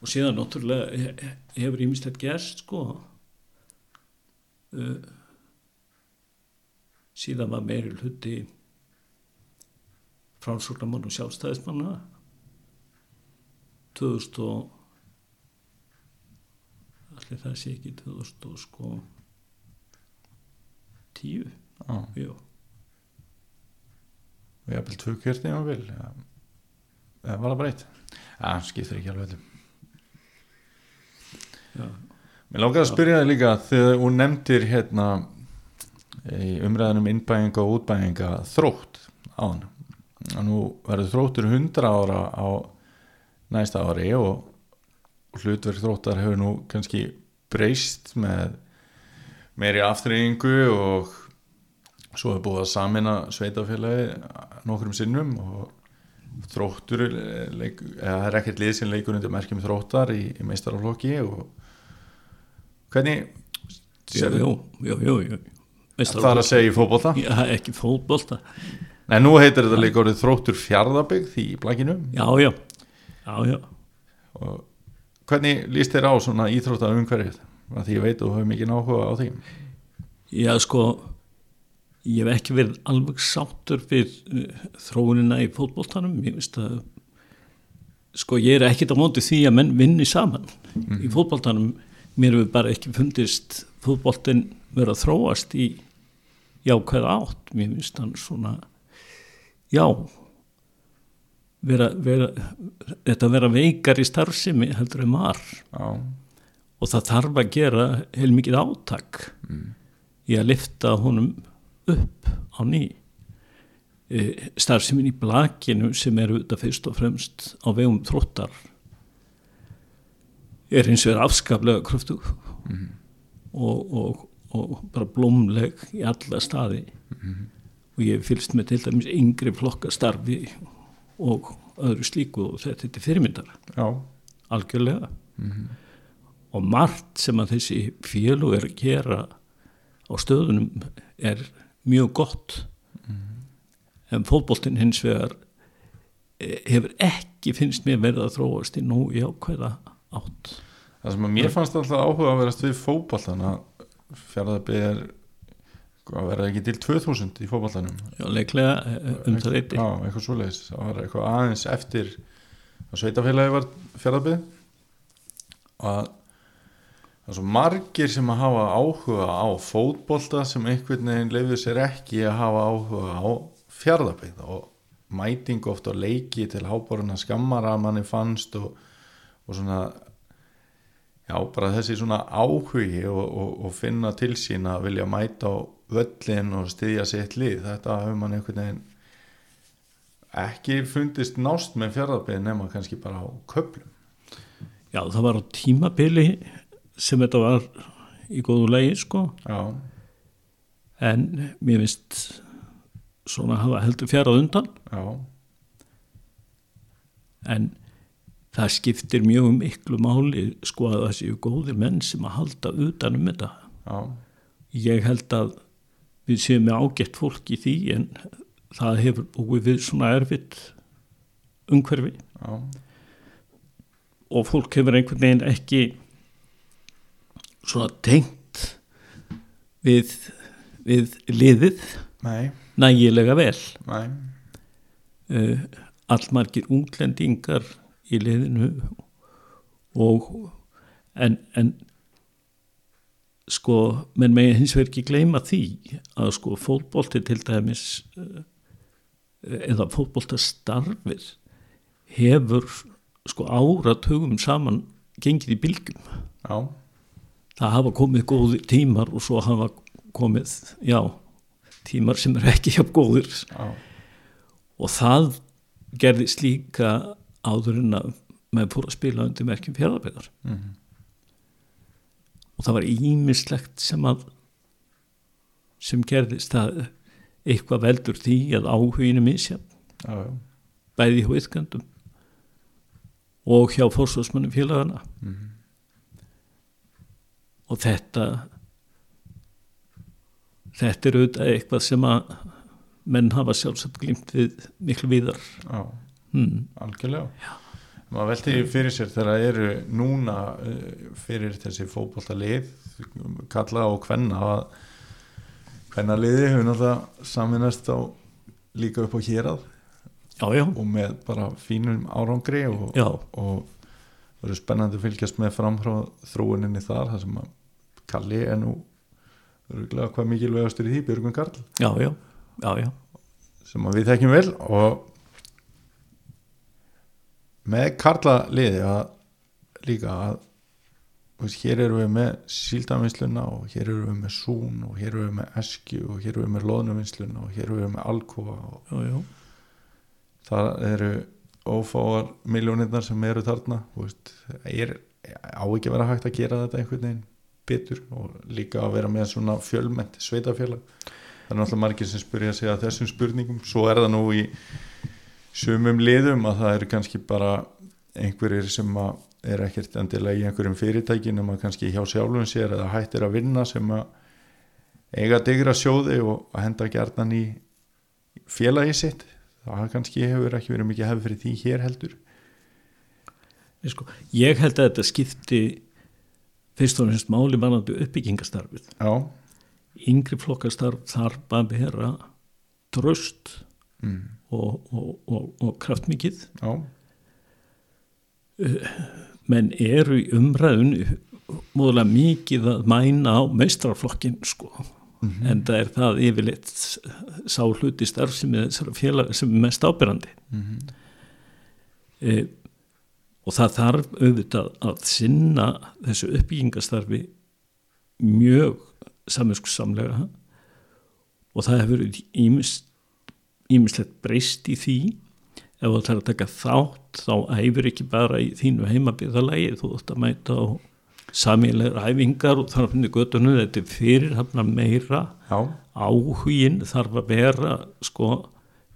Og síðan náttúrulega he- hefur ímislegt gerst sko. Uh, síðan var meiri hluti fránsóknarmann og sjálfstæðismanna 2000 og allir það sé ekki 2000 og sko 10 já. Jú, og ég hafði tvö kjörti ef hann vil eða? Var það breytt já, skiptir ekki alveg já, Mér langar að spyrja þig líka þegar hún nefndir hérna í umræðanum innbæðinga og útbæðinga þrótt á hann og nú verður þróttur 100 ára á næsta ári og hlutverk þróttar hefur nú kannski breyst með meiri aftreyingu og svo er búið að samina sveitafélagi nokkrum sinnum og þróttur leik, eða það er ekkert lið sem leikur undir merkjum þróttar í, í meistaraflokki og hvernig jú, jú, jú, jú. það er að segja í fótbolta Já, ekki fótbolta Nei, nú heitir þetta líka orðið þróttur fjárðabyggð í blækinu já, já, já, já og hvernig líst þér á svona íþrótta umhverfið að því ég veit og hefur mikið áhuga á því Já, sko, ég hef ekki verið alveg sáttur við uh, þróunina í fótboltanum. Ég veist að, sko, ég er ekkit á móti því að menn vinni saman í fótboltanum. Mér hefur bara ekki fundist fótboltin vera að þróast í jákvæða átt. Mér finnst hann svona, já, vera, vera, þetta vera veikar í starfsemi heldur en var. Já, og það þarf að gera heilmikið átak í að lifta honum upp á ný. E, starfsemin í blakinu sem er auðvitað fyrst og fremst á vegum þróttar er eins og er afskaplega kröftug og, og, og bara blómleg í alla staði og ég fylgst með til dæmis yngri flokka starfi og öðru slíku og þetta er fyrirmyndar. Já, algjörlega. Og margt sem að þessi félug er að gera á stöðunum er mjög gott. En fótboltinn hins vegar eh, hefur ekki finnst mér verið að þróast í nú jákvæða átt. Það sem að mér fannst alltaf áhuga að verast við fótboltan að fjárðabyggð er hvað verða ekki til 2000 í fótboltanum? Já, leiklega eh, um það leiti Já, eitthvað svoleiðis. Það var eitthvað aðeins eftir að sveitafélagi var og að það er svo margir sem að hafa áhuga á fótbolta sem einhvern veginn leifir sér ekki að hafa áhuga á fjárðabyggð og mæting oft á leiki til háboruna skammara að manni fannst og, og svona já, bara þessi svona áhugi og, og, og finna til sín að vilja mæta á völlin og styðja sitt lið þetta hefur mann einhvern veginn ekki fundist nást með fjárðarbyrð nema kannski bara á köplum Já, það var á tímabili sem þetta var í góðu legi sko. Já, en mér finnst svona hafa heldur fjarað undan. Já, en það skiptir mjög miklu máli sko að það séu góðir menn sem að halda utan um þetta. Já. Ég held að við séum með ágætt fólk í því en það hefur búið við svona erfitt umhverfi. Já, og fólk hefur einhvern veginn ekki svona tengt við, við liðið nei, nægilega vel. Uh, allmargir útlendingar í liðinu og en, en sko, menn megi hins vegar ekki gleyma því að sko fótbolti til dæmis uh, eða fótboltastarfir hefur sko áratugum saman gengið í bylgjum. Já, það hafa komið góði tímar og svo hafa komið, já tímar sem eru ekki hjá góðir. Já, og það gerðist líka áður en að maður fór að spila undir merkjum fjárðarbegar mhm, og það var ímislegt sem að sem gerðist. Það eitthvað veldur því að áhuginu misja já bæði hjá ytkandum og hjá fórsvarsmannum félagana mhm, og þetta þetta er auðvitað eitthvað sem að menn hafa sjálfsagt glimt við miklu víðar. Já, hmm. algjörlega já. maður velti því fyrir sér þegar það eru núna uh, fyrir þessi fótbolta lið kalla og kvenna að kvenna liði hefur náttúrulega saminast á líka upp á hérað já, já, og með bara fínum árangri og, og eru spennandi að fylgjast með framhrá þróuninni þar þar sem að Kalli er nú hvað mikilvægastur í því Björgun Karl já, já, já, já. sem að við þekkjum vel og með Karla liði að líka að veist, hér eru við með síldavinsluna og hér eru við með sún og hér eru við með eskju og hér eru við með loðnuvinsluna og hér eru við með alkofa og já, já. það eru ófáar miljónirnar sem eru þarna veist, er á ekki vera hægt að gera þetta einhvern veginn betur og líka að vera með svona fjölmennt sveitafélag það er náttúrulega margir sem spyrja sig að þessum spurningum svo er það nú í sumum liðum að það eru kannski bara einhverjir sem að er ekkert endilega í einhverjum fyrirtækin nema kannski hjá sjálfum sér eða hættir að vinna sem að eiga að digra sjóði og að henda gjarnan í félagi sitt. Það kannski hefur ekki verið mikið hefð fyrir því hér heldur. Sko, ég held að þetta skipti fyrst og finnst máli varandi uppbyggingastarfið já, yngri flokkastarf þarf að vera tröst mm. Og, og, og, og kraftmikið. Já, menn eru í umræðun móðulega mikið að mæna á meistrarflokkin sko. En það er það yfirleitt sá hluti starf sem er sem er mest ábyrrandi Mhm. e, og það þarf auðvitað að sinna þessu uppbyggingastarfi mjög saminskusamlega og það hefur ímislegt breyst í því. Ef þú ætlar að taka þátt þá æfur ekki bara í þínu heimabíðalagi þú ætti að mæta á samilegar æfingar og þarf að finna göttunum þetta er fyrirhafna meira. Já, áhugin þarf að vera sko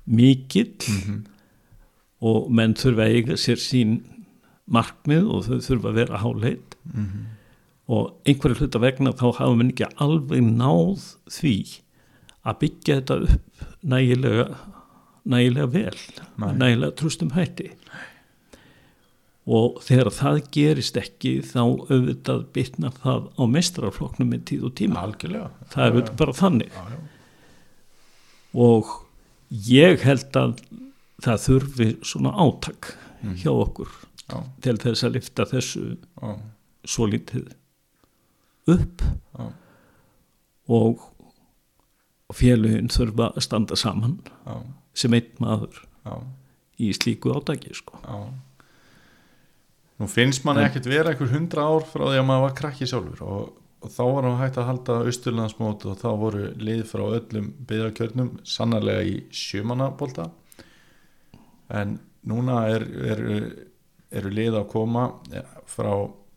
mikill. Mhm. og menn þurfa að eiga sér sín markmið og þau þurfa að vera háleit Mhm. og einhverju hluta vegna þá hafa menn ekki alveg náð því að byggja þetta upp nægilega nægilega vel Nei. nægilega trústum hætti. Og þegar það gerist ekki þá auðvitað bitnar það á mestrarflokknum með tíð og tíma. Algjörlega. Það er auðvitað bara þannig. Já, já. og ég held að það þurfi svona átak Mhm. hjá okkur Já, til þess að lifta þessu svo lítið upp. Og og félugin þurfa að standa saman já, sem einn maður já, í slíku átaki sko. Nú finnst mann ekkert vera einhver hundra ár frá því að maður var krakki sjálfur og, og þá var hann hægt að halda austurlandsmót og þá voru lið frá öllum byggðarkjörnum sannarlega í sjömanabólta en núna er, eru, eru lið að koma ja, frá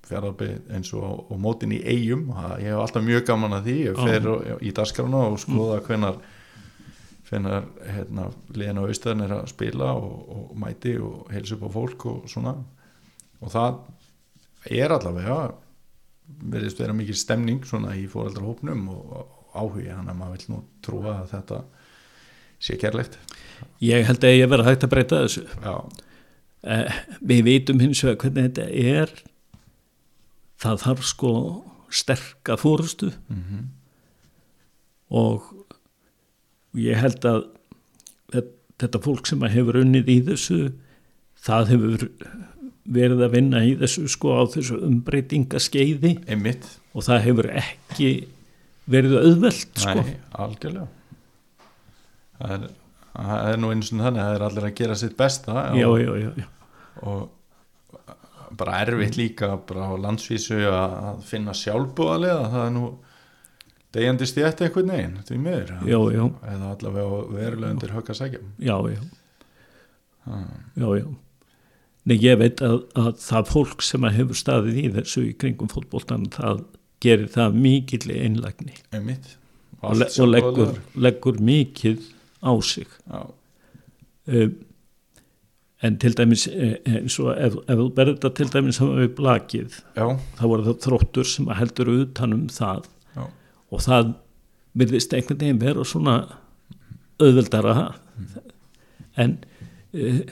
fjárðabbi eins og, og mótin í eigum ég hef alltaf mjög gaman að því ég fer og, í dasgrana og skoða hvenar hvenar hérna, liðin á austöðin er að spila og, og mæti og heilsa upp á fólk og svona. Og það er allavega verðist vera mikið stemning svona í fóreldrahópnum og áhugi hann að maður vil nú trúa að þetta sé kærlegt. Ég held að ég verið hægt að breyta þessu. Já, Eh, við vitum hins vegar hvernig þetta er. Það þarf sko sterka fórustu mhm, og ég held að þe- þetta fólk sem hefur unnið í þessu, það hefur verið að vinna í þessu sko á þessu umbreytingaskeiði einmitt og það hefur ekki verið auðvelt sko. Nei, algjörlega það er, það er nú eins og þannig að það er allir að gera sitt besta Já, og, já, já. og bara erfitt líka bara á landsvísu að finna sjálfbúðalega það er nú degjandi stjætt einhvern veginn því miður. Já, já, eða allavega verulega undir högg að sækja. Já, já. Já, já. Nei, ég veit að, að það fólk sem hefur staðið í þessu í kringum fótboltan, það gerir það mikill einlægni. Og, le og leggur, leggur mikið á sig. Um, en til dæmis, eh, eins og ef, ef þú berður þetta til dæmis hafa við blakið, já, þá voru það þróttur sem heldur utanum það. Já, og það virðist einhvern veginn vera svona auðveldara. En uh,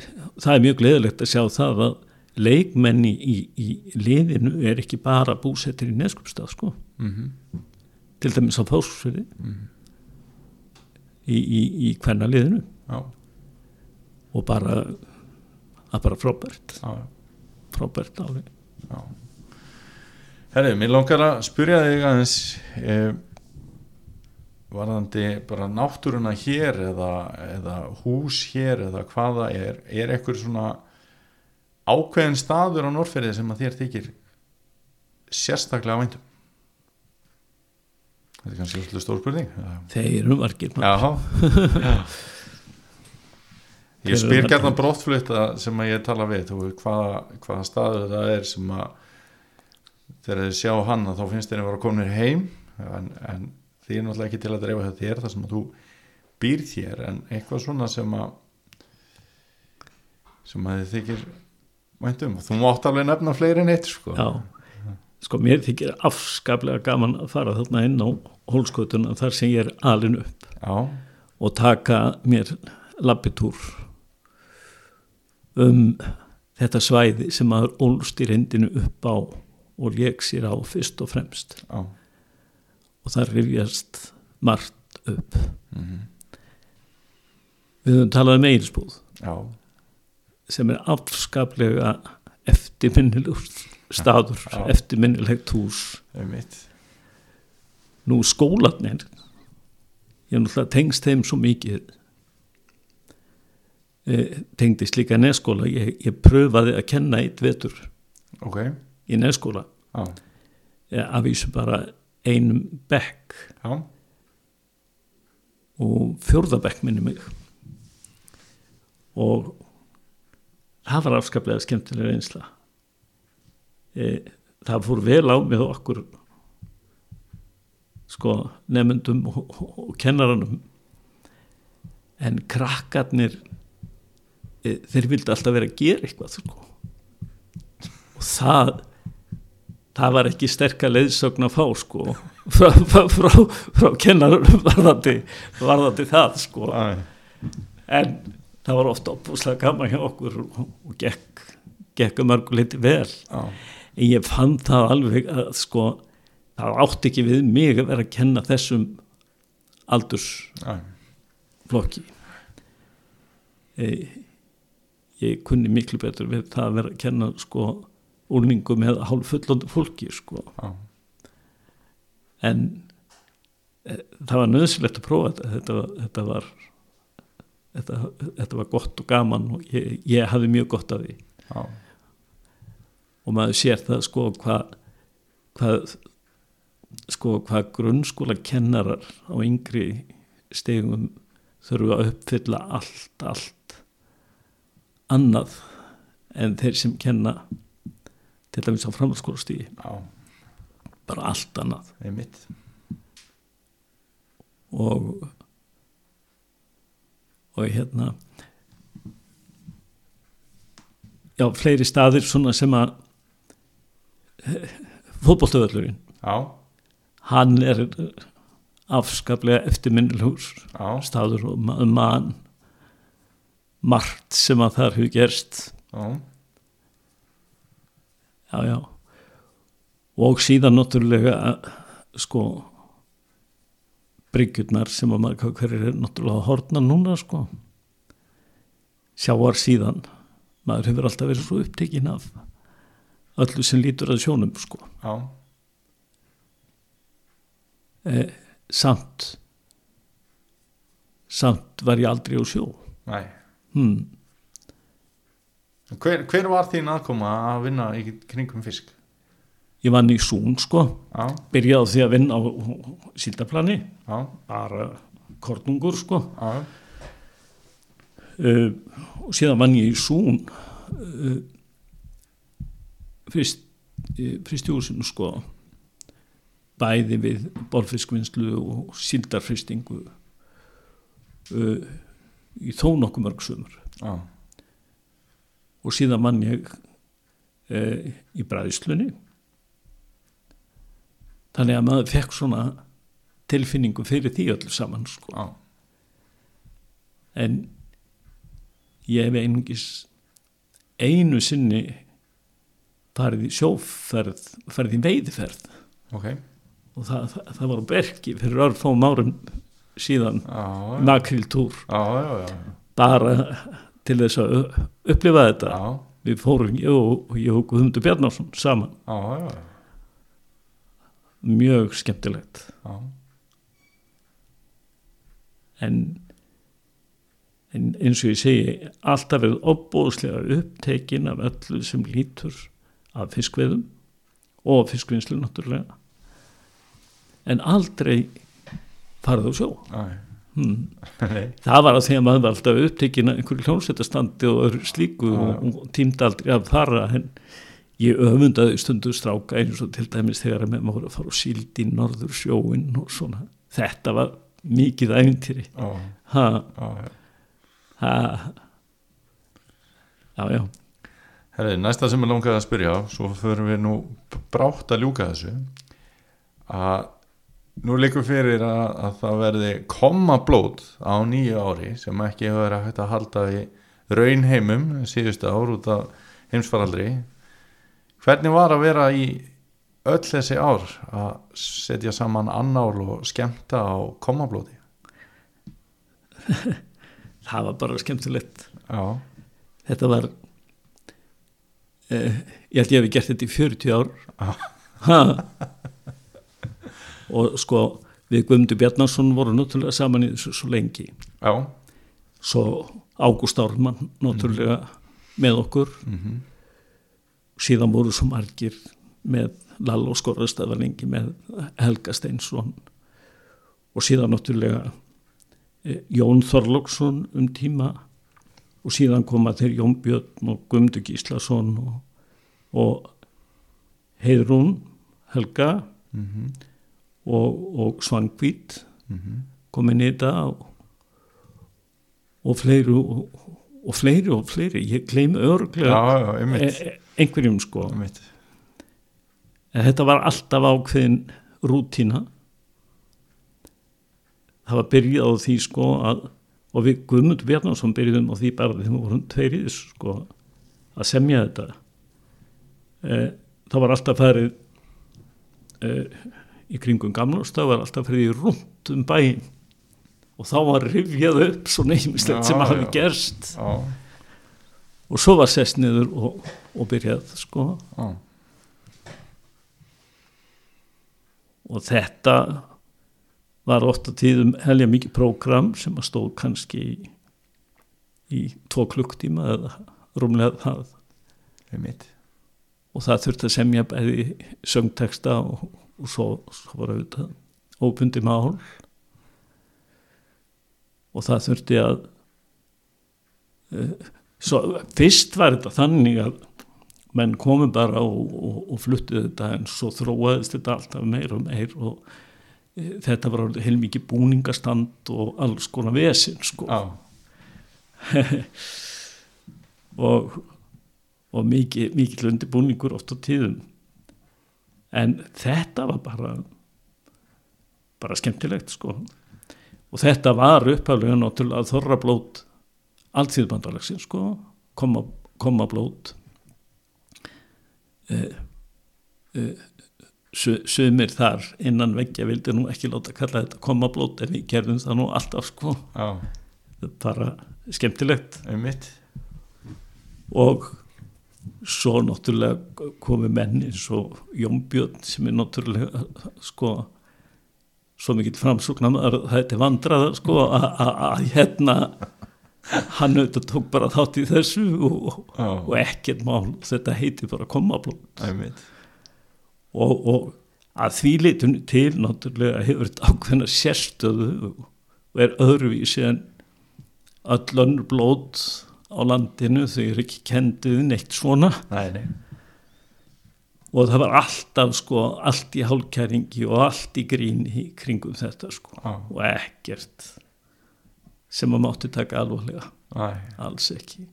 það er mjög gleðilegt að sjá það að leikmenni í, í liðinu er ekki bara búsettir í neskupstað sko, mhm, til dæmis á fásfyrir í, í, í hvenna liðinu já, og bara að bara frábært frábært alveg Herri, mér langar að spyrja þig aðeins eh, varðandi bara náttúruna hér eða, eða hús hér eða hvaða er er eitthvað svona ákveðin staður á Norrferði sem að þér þykir sérstaklega væntum Þetta er kannski alltaf stór spurning þeir eru margir Já, já. Ég spyr er þetta? brottflutta sem að ég tala við hvaða, hvaða staður það er sem að þegar þið sjá hann þá finnst þeir að vera komin heim en, en því er náttúrulega ekki til að dreifa hjá þér þar sem að þú býr þér en eitthvað svona sem að sem að þið þykir væntum og þú mátt alveg nefna fleiri en eitt sko. Já, sko mér þykir afskaplega gaman að fara þarna inn á hólskotuna þar sem ég er alin upp Já, og taka mér lappitúr um þetta svæði sem maður ólst í reyndinu upp á og lék sér á fyrst og fremst. Já, og það rifjast margt upp. mhm, Við höfum talað um eigisbúð já, sem er afskaplega eftirminnilegur staður, Já. eftirminnilegt hús. Um mitt nú skólanir ég er náttúrulega tengst þeim svo mikið tengdist líka neskóla ég, ég pröfaði að kenna eitt vetur Ok, í neskóla já, e, að vísu bara einum bekk. Já, og fjórðabekk minni mig. Og það var afskaplega skemmtilega einsla e, það fór vel á með okkur sko nefndum og, og, og kennaranum. En krakkarnir e, þeir vildi alltaf vera að gera eitthvað sko. og það það var ekki sterka leiðsögn að fá sko. Frá, frá, frá, frá kennaranum varðandi, varðandi það sko. En það var ofta opúslega gaman hjá okkur og, og gekk, gekk um mörgu liti vel. Já, en ég fann það alveg að sko það átti ekki við mig að vera að kenna þessum aldursflokki. E, ég kunni miklu betur við það að vera að kenna sko úlningu með hálf fullondu fólki sko. Já, en e, það var nöðsilegt að prófa þetta. Þetta, þetta var þetta, þetta var gott og gaman og ég, ég hafði mjög gott af því. Já, og maður sér það sko hvað hvað sko hvað grunnskóla kennarar á yngri stegum þurfa að uppfylla allt, allt annað en þeir sem kenna til dæmis á framhaldsskólastíði já, bara allt annað. Einmitt. Og og hérna já, fleiri staðir svona sem að fótboltavöllurinn. Já, hann er afskaplega eftirminnilhús já, staður og mann margt sem að þar hefur gerst. Já, já, já. Og síðan náttúrulega sko bryggjurnar sem að maður hverju er náttúrulega hortna núna sko. Sjáar síðan maður hefur alltaf verið svo upptekinn af öllu sem lítur að sjónum sko. Já, eh, samt samt var ég aldrei á sjó. Nei hmm. hver, hver var þín aðkoma að vinna í kringum fisk? ég vann í Sún sko. Já, byrjaði því að vinna á síldaplani já, bara kornungur sko. Já, uh, og síðan vann ég í Sún uh, fyrst uh, fyrst í húsinu sko. Bæði við borfiskvinnslu og síldarfristingu uh, í þó nokkuð mörg sumur. Já, og síðan vann ég uh, í bræðslunni. Þannig að maður fekk svona tilfinningu fyrir því öllu saman sko. Já, en ég hef einungis einu sinni farið í sjóferð farið í veiðferð ok. Og það, það, það var bergi fyrir örfám árum síðan já, bara til þess að upplifa þetta. Já, við fórum ég og, ég og Guðmundur Bjarnarsson saman. Já, já, mjög skemmtilegt. Já, en, en eins og ég segi alltaf verið opbóðslega upptekin af öllu sem lítur af fiskveðum og fiskvinnslu náttúrulega. En aldrei farið á sjó. Hmm. það var að því að maður var alltaf upptekin af einhverju hljónsettastandi og slíku já. og, tímdi aldrei að fara en ég öfundaði stundu stráka eins og til dæmis þegar að með maður að fara og síld í norður sjóin og svona. Þetta var mikið æfintýri ha. Já, já. Herri, næsta sem ég langaði að spyrja svo förum við nú brátt að ljúka þessu að nú líkur fyrir að, að það verði koma blót á nýju ári sem ekki hefur verið hægt að halda í raunheimum síðustu ár út af heimsfaraldri. Hvernig var að vera í öll þessi ár að setja saman annál og skemmta á komablóti það var bara skemmtilegt. Já, þetta var eh, ég held ég hef gert þetta í 40 ár. Ha og sko við Guðmundur Bjarnarsson voru náttúrulega saman í þessu svo lengi. Já, svo Ágúst Ármann náttúrulega með okkur. Mhm, síðan voru svo margir með Lall og Skorrastað var lengi með Helga Steinsson. Og síðan náttúrulega eh, Jón Þorlóksson um tíma. Og síðan koma þeir Jón Björn og Guðmundur Gíslason og, og Heiðrún Helga. Mhm, og, og Svangvít mhm. komin í þetta og, og fleiri og, og fleiri og fleiri. Ég gleym örglega einmitt, e, einhverjum sko. Einmitt. en þetta var alltaf ákveðin rútína. Það var byrjað á því sko að og við Guðmund Bjarnarsson byrjuðum á því bara þegar við vorum tveir í þessu sko að semja þetta. E, það var alltaf farið e, í kringum gamlust það var alltaf farið í rúnt um bæinn. Og þá var rifjað upp svona einmislegt Já, sem hafi gerst. Já, og svo var sest niður og, og byrjað sko. Já, og þetta var ofta tíðum helja mikið prógram sem að stóð kannski í, í tvo klukktíma eða rúmlega það. Og það þurfti að semja bæði söngteksta og, og svo, svo var auðvitað óbundi mál. Og það þurfti að uh, svo fyrst var þetta þannig að menn komu bara og, og, og fluttu þetta en svo þróaðist þetta alltaf meir og meir og e, þetta var orðið heilmikið búningastand og alls konar vesin sko. Og, og mikið, mikið undirbúningur oft á tíðum en þetta var bara bara skemmtilegt sko. Og þetta var upphæflega náttúrulega þorrablót alltíðbandalagsins sko. Koma, koma blót eh, eh, su- sumir þar innan veggja vildi nú ekki láta kalla þetta koma blót en við gerðum það nú alltaf sko. Já, þetta er bara skemmtilegt. Einmitt. Og svo náttúrulega komi menn eins og Jón Björn sem er náttúrulega sko svo mikill framsóknar að þetta er vandraða sko að- hérna hann auðvitað tók bara þátt í þessu og, Já. og ekkert mál þetta heiti bara komablót og, og að því leitunni til náttúrulega hefur þetta ákveðna sérstöðu og er öðruvísi en öll önnur blót á landinu þau eru ekki kendið neitt svona nei, nei og það var alltaf sko allt í hálkæringi og allt í gríni í kringum þetta sko Já. og ekkert sem að mátti taka alvarlega Æ. alls ekki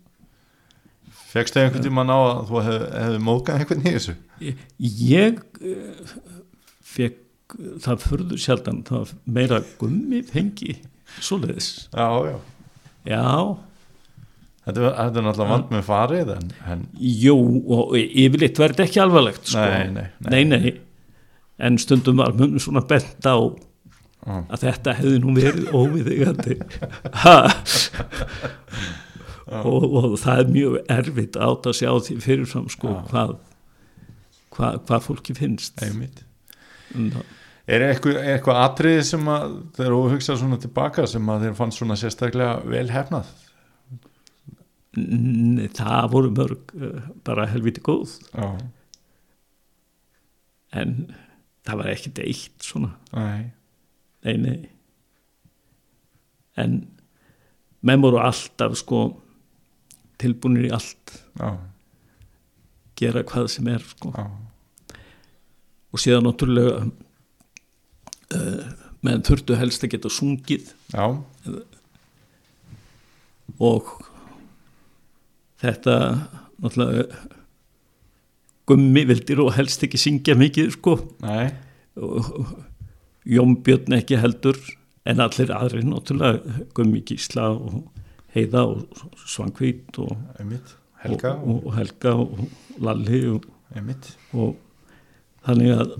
Fekstu einhvern tímann á að þú hefði hef mókað einhvern í þessu? ég uh, fekk það furður sjaldan það meira gummi fengi svoleiðis Já, já. já, Þetta, er- náttúrulega vand með farið en, en jú og yfirleitt verði ekki alvarlegt sko. Nei, nei, nei. nei, nei. en stundum var mun svona bent á Já. að þetta hefði nú verið óviðigandi Ha? og, og það er mjög erfitt átt að sjá því fyrirfram sko Já. hvað, hvað, hvað fólki finnst Ná, Er eitthvað, eitthvað atriði sem að þegar þú hugsa svona tilbaka sem að þeir fannst svona sérstaklega vel hefnað? Nei, það voru mörg uh, bara helviti góð. Já, en það var ekkit eitt svona. Nei, nei, nei. En menn voru alltaf sko tilbúinir í allt. Já, gera hvað sem er sko. Já, og síðan náttúrulega uh, menn þurftu helst að geta sungið. Og þetta náttúrulega gummi vildir og helst ekki syngja mikið sko. Nei, og Jón Björn ekki heldur en allir aðri náttúrulega Gummi Gísla og Heiða og Svangvít og, einmitt, Helga og, og, Helga og Lalli og, og þannig að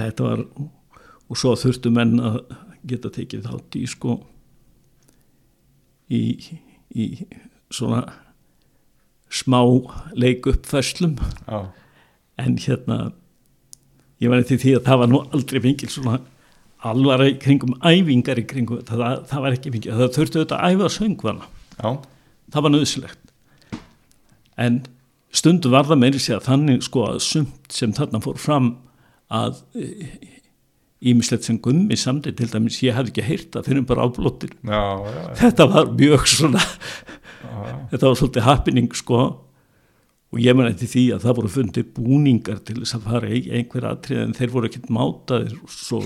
þetta var og svo þurftu menn að geta tekið þátt í sko í, í svona smá leikuppfæslum já, en hérna ég var eftir því að það var nú aldrei mikil svona alvara í kringum æfingar í kringum það, það var ekki mikil, það þurftu þetta að æfa söngvana, já, það var nöðsilegt en stundu var það meiri sér þannig sko að sumt sem þarna fór fram að ímislegt sem gummi samtid til dæmis, ég hafði ekki heyrt það fyrir bara áblóttir þetta var mjög svona þetta var svolítið happening sko. Og ég man eftir því að það voru fundið búningar til þess að fara í einhver atrið en þeir voru ekkert mátaðir. Og svo,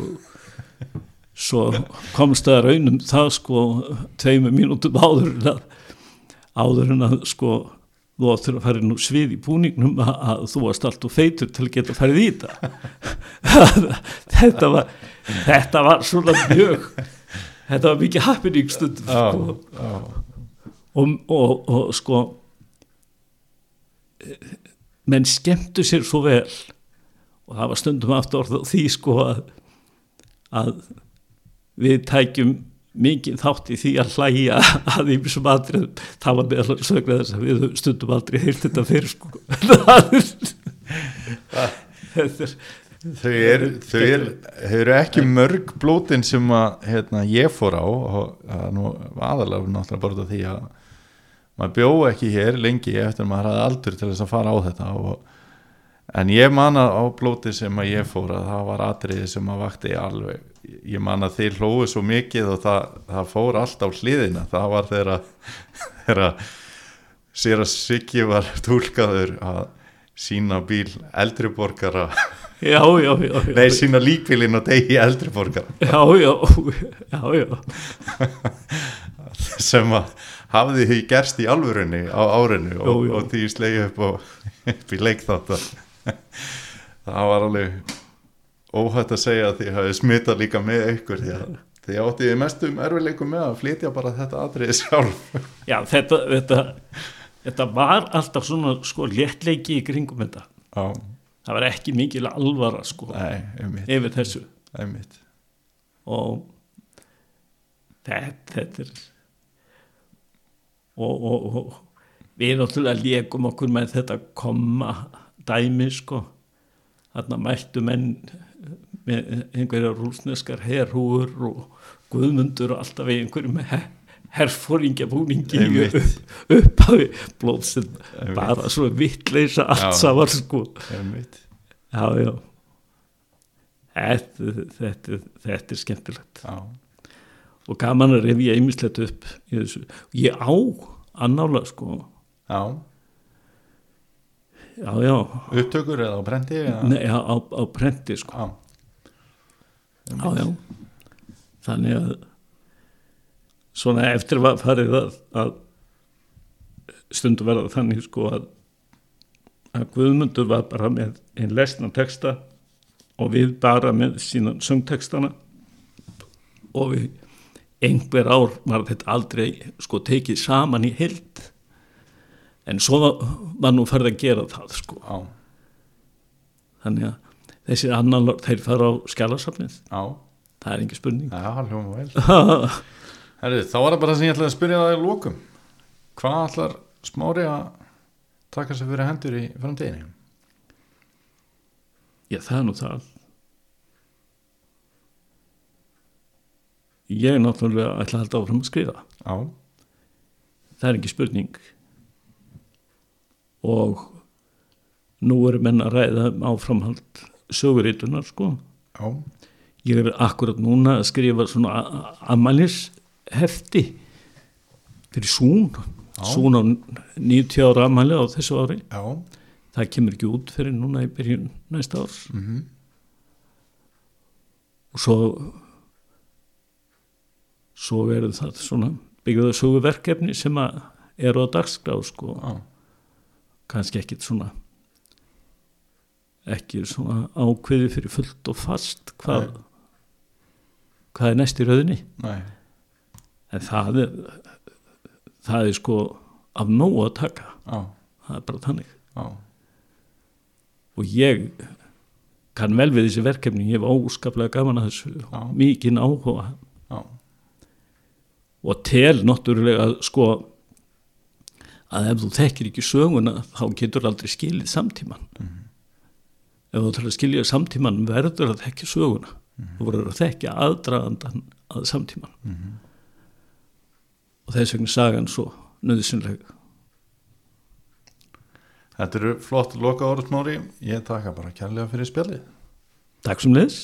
svo komst það raunum það sko tveimur mínútum áður en að áður en að sko þú áttur að fara úr svið í búningnum að, að þú varst allt og feitur til að geta farið í þetta. Þetta var þetta var svona mjög þetta var mikið happening stundum já, sko og, og, og sko menn skemmtu sér svo vel. Og það var stundum aftur orð á því sko að, að við tækjum mikið þátt í því að hlæja að sem aldrei það var meðal sögna þess að við stundum aldrei heilt þetta fyrir sko. Þetta er Þau eru, þau eru, þau eru ekki mörg blótin sem að hérna, ég fór á og er nú aðalega náttúrulega bara því að maður bjó ekki hér lengi eftir að maður hafði aldur til þess að fara á þetta og, en ég man að á blóti sem að ég fór að það var atriði sem að vakti alveg ég man að þeir hlóðu svo mikið og það, það fór allt á hliðina. Það var þeirra, sér að Siggi var tólkaður að sína bíl eldri borgara. Já, já, já, já. nei, sína líkbílinn og degi eldri borgara. Já, já, já, já, sem að hafði því gerst í alvörunni á árinu og, Jú, jú. og því slegið upp, upp í leik þátt það var alveg óhætt að segja að því hafi smitað líka með ykkur því að því átti ég mestum erfileikum með að flytja bara þetta atriði sjálf. Já, þetta, þetta, þetta var alltaf svona sko léttleiki í kringum þetta. Já, Það var ekki mikil alvara sko nei, einmitt, yfir þessu. Einmitt. Og þetta, þetta er og, og, og við náttúrulega lékum okkur með þetta koma dæmi sko. Þarna mættu menn með einhverja rúsneskar herhúur og guðmundur og alltaf einhverju með her, herfóringjabúningi Einmitt. upp, upp að blóðsinn bara svo vittleisa allt saman sko. Já já. Þetta, þetta, þetta er skemmtilegt. Já, og gaman að rifja einmislegt upp í þessu. Ég á annála sko, já, já, já, upptökur eða á brendi? Nei, á, á, á prenti sko, Já, já, já. Þannig að svona eftir var farið að, að stundu verða þannig sko að, að Guðmundur var bara með einn lesna texta og við bara með sína söngtextana og við einhver ár var þetta aldrei sko tekið saman í hild en svo var, nú farið að gera það sko. Já, þannig að þessi annan þeir fara á skjálasafnið já. Það er ekki spurning. Já, Herri, þá var það bara sem ég ætlaði að spyrja það í lókum Hvað ætlar smári að taka sér fyrir hendur í framtíðinni? Já, það er nú það. Ég er náttúrulega ætla að halda áfram að skrifa. Já, Það er ekki spurning. Og nú eru menn að ræða um áframhald söguritunar, sko. já, Ég er akkurat núna að skrifa svona amælis hefti fyrir Sún. Já. Sún á 90 ára amæli á þessu ári. já Það kemur ekki út fyrir núna í byrjun næsta árs. mm og svo svo verður það svona byggðað sögu verkefni sem að eru á dagskrá sko. Já, kannski ekkit svona ekki svona ákveði fyrir fullt og fast hvað Nei. hvað er næst í rauðinni nei, en það er það er sko af nógu að taka. Já, það er bara þannig. Já. Og ég kann vel við þessi verkefni. Ég hef óskaplega gaman að þessu. Mikinn áhuga. Já, og tel náttúrulega sko að ef þú þekkir ekki söguna þá getur aldrei skilið samtíman ef þú ætlar að skilja samtíman verður að þekkja söguna. Þú verður að þekkja aðdragandan að samtíman og þess vegna sagan svo nöðsynleg Þetta eru flott loka orð smári Ég taka bara kærlega fyrir spjallið. Takk sem leðs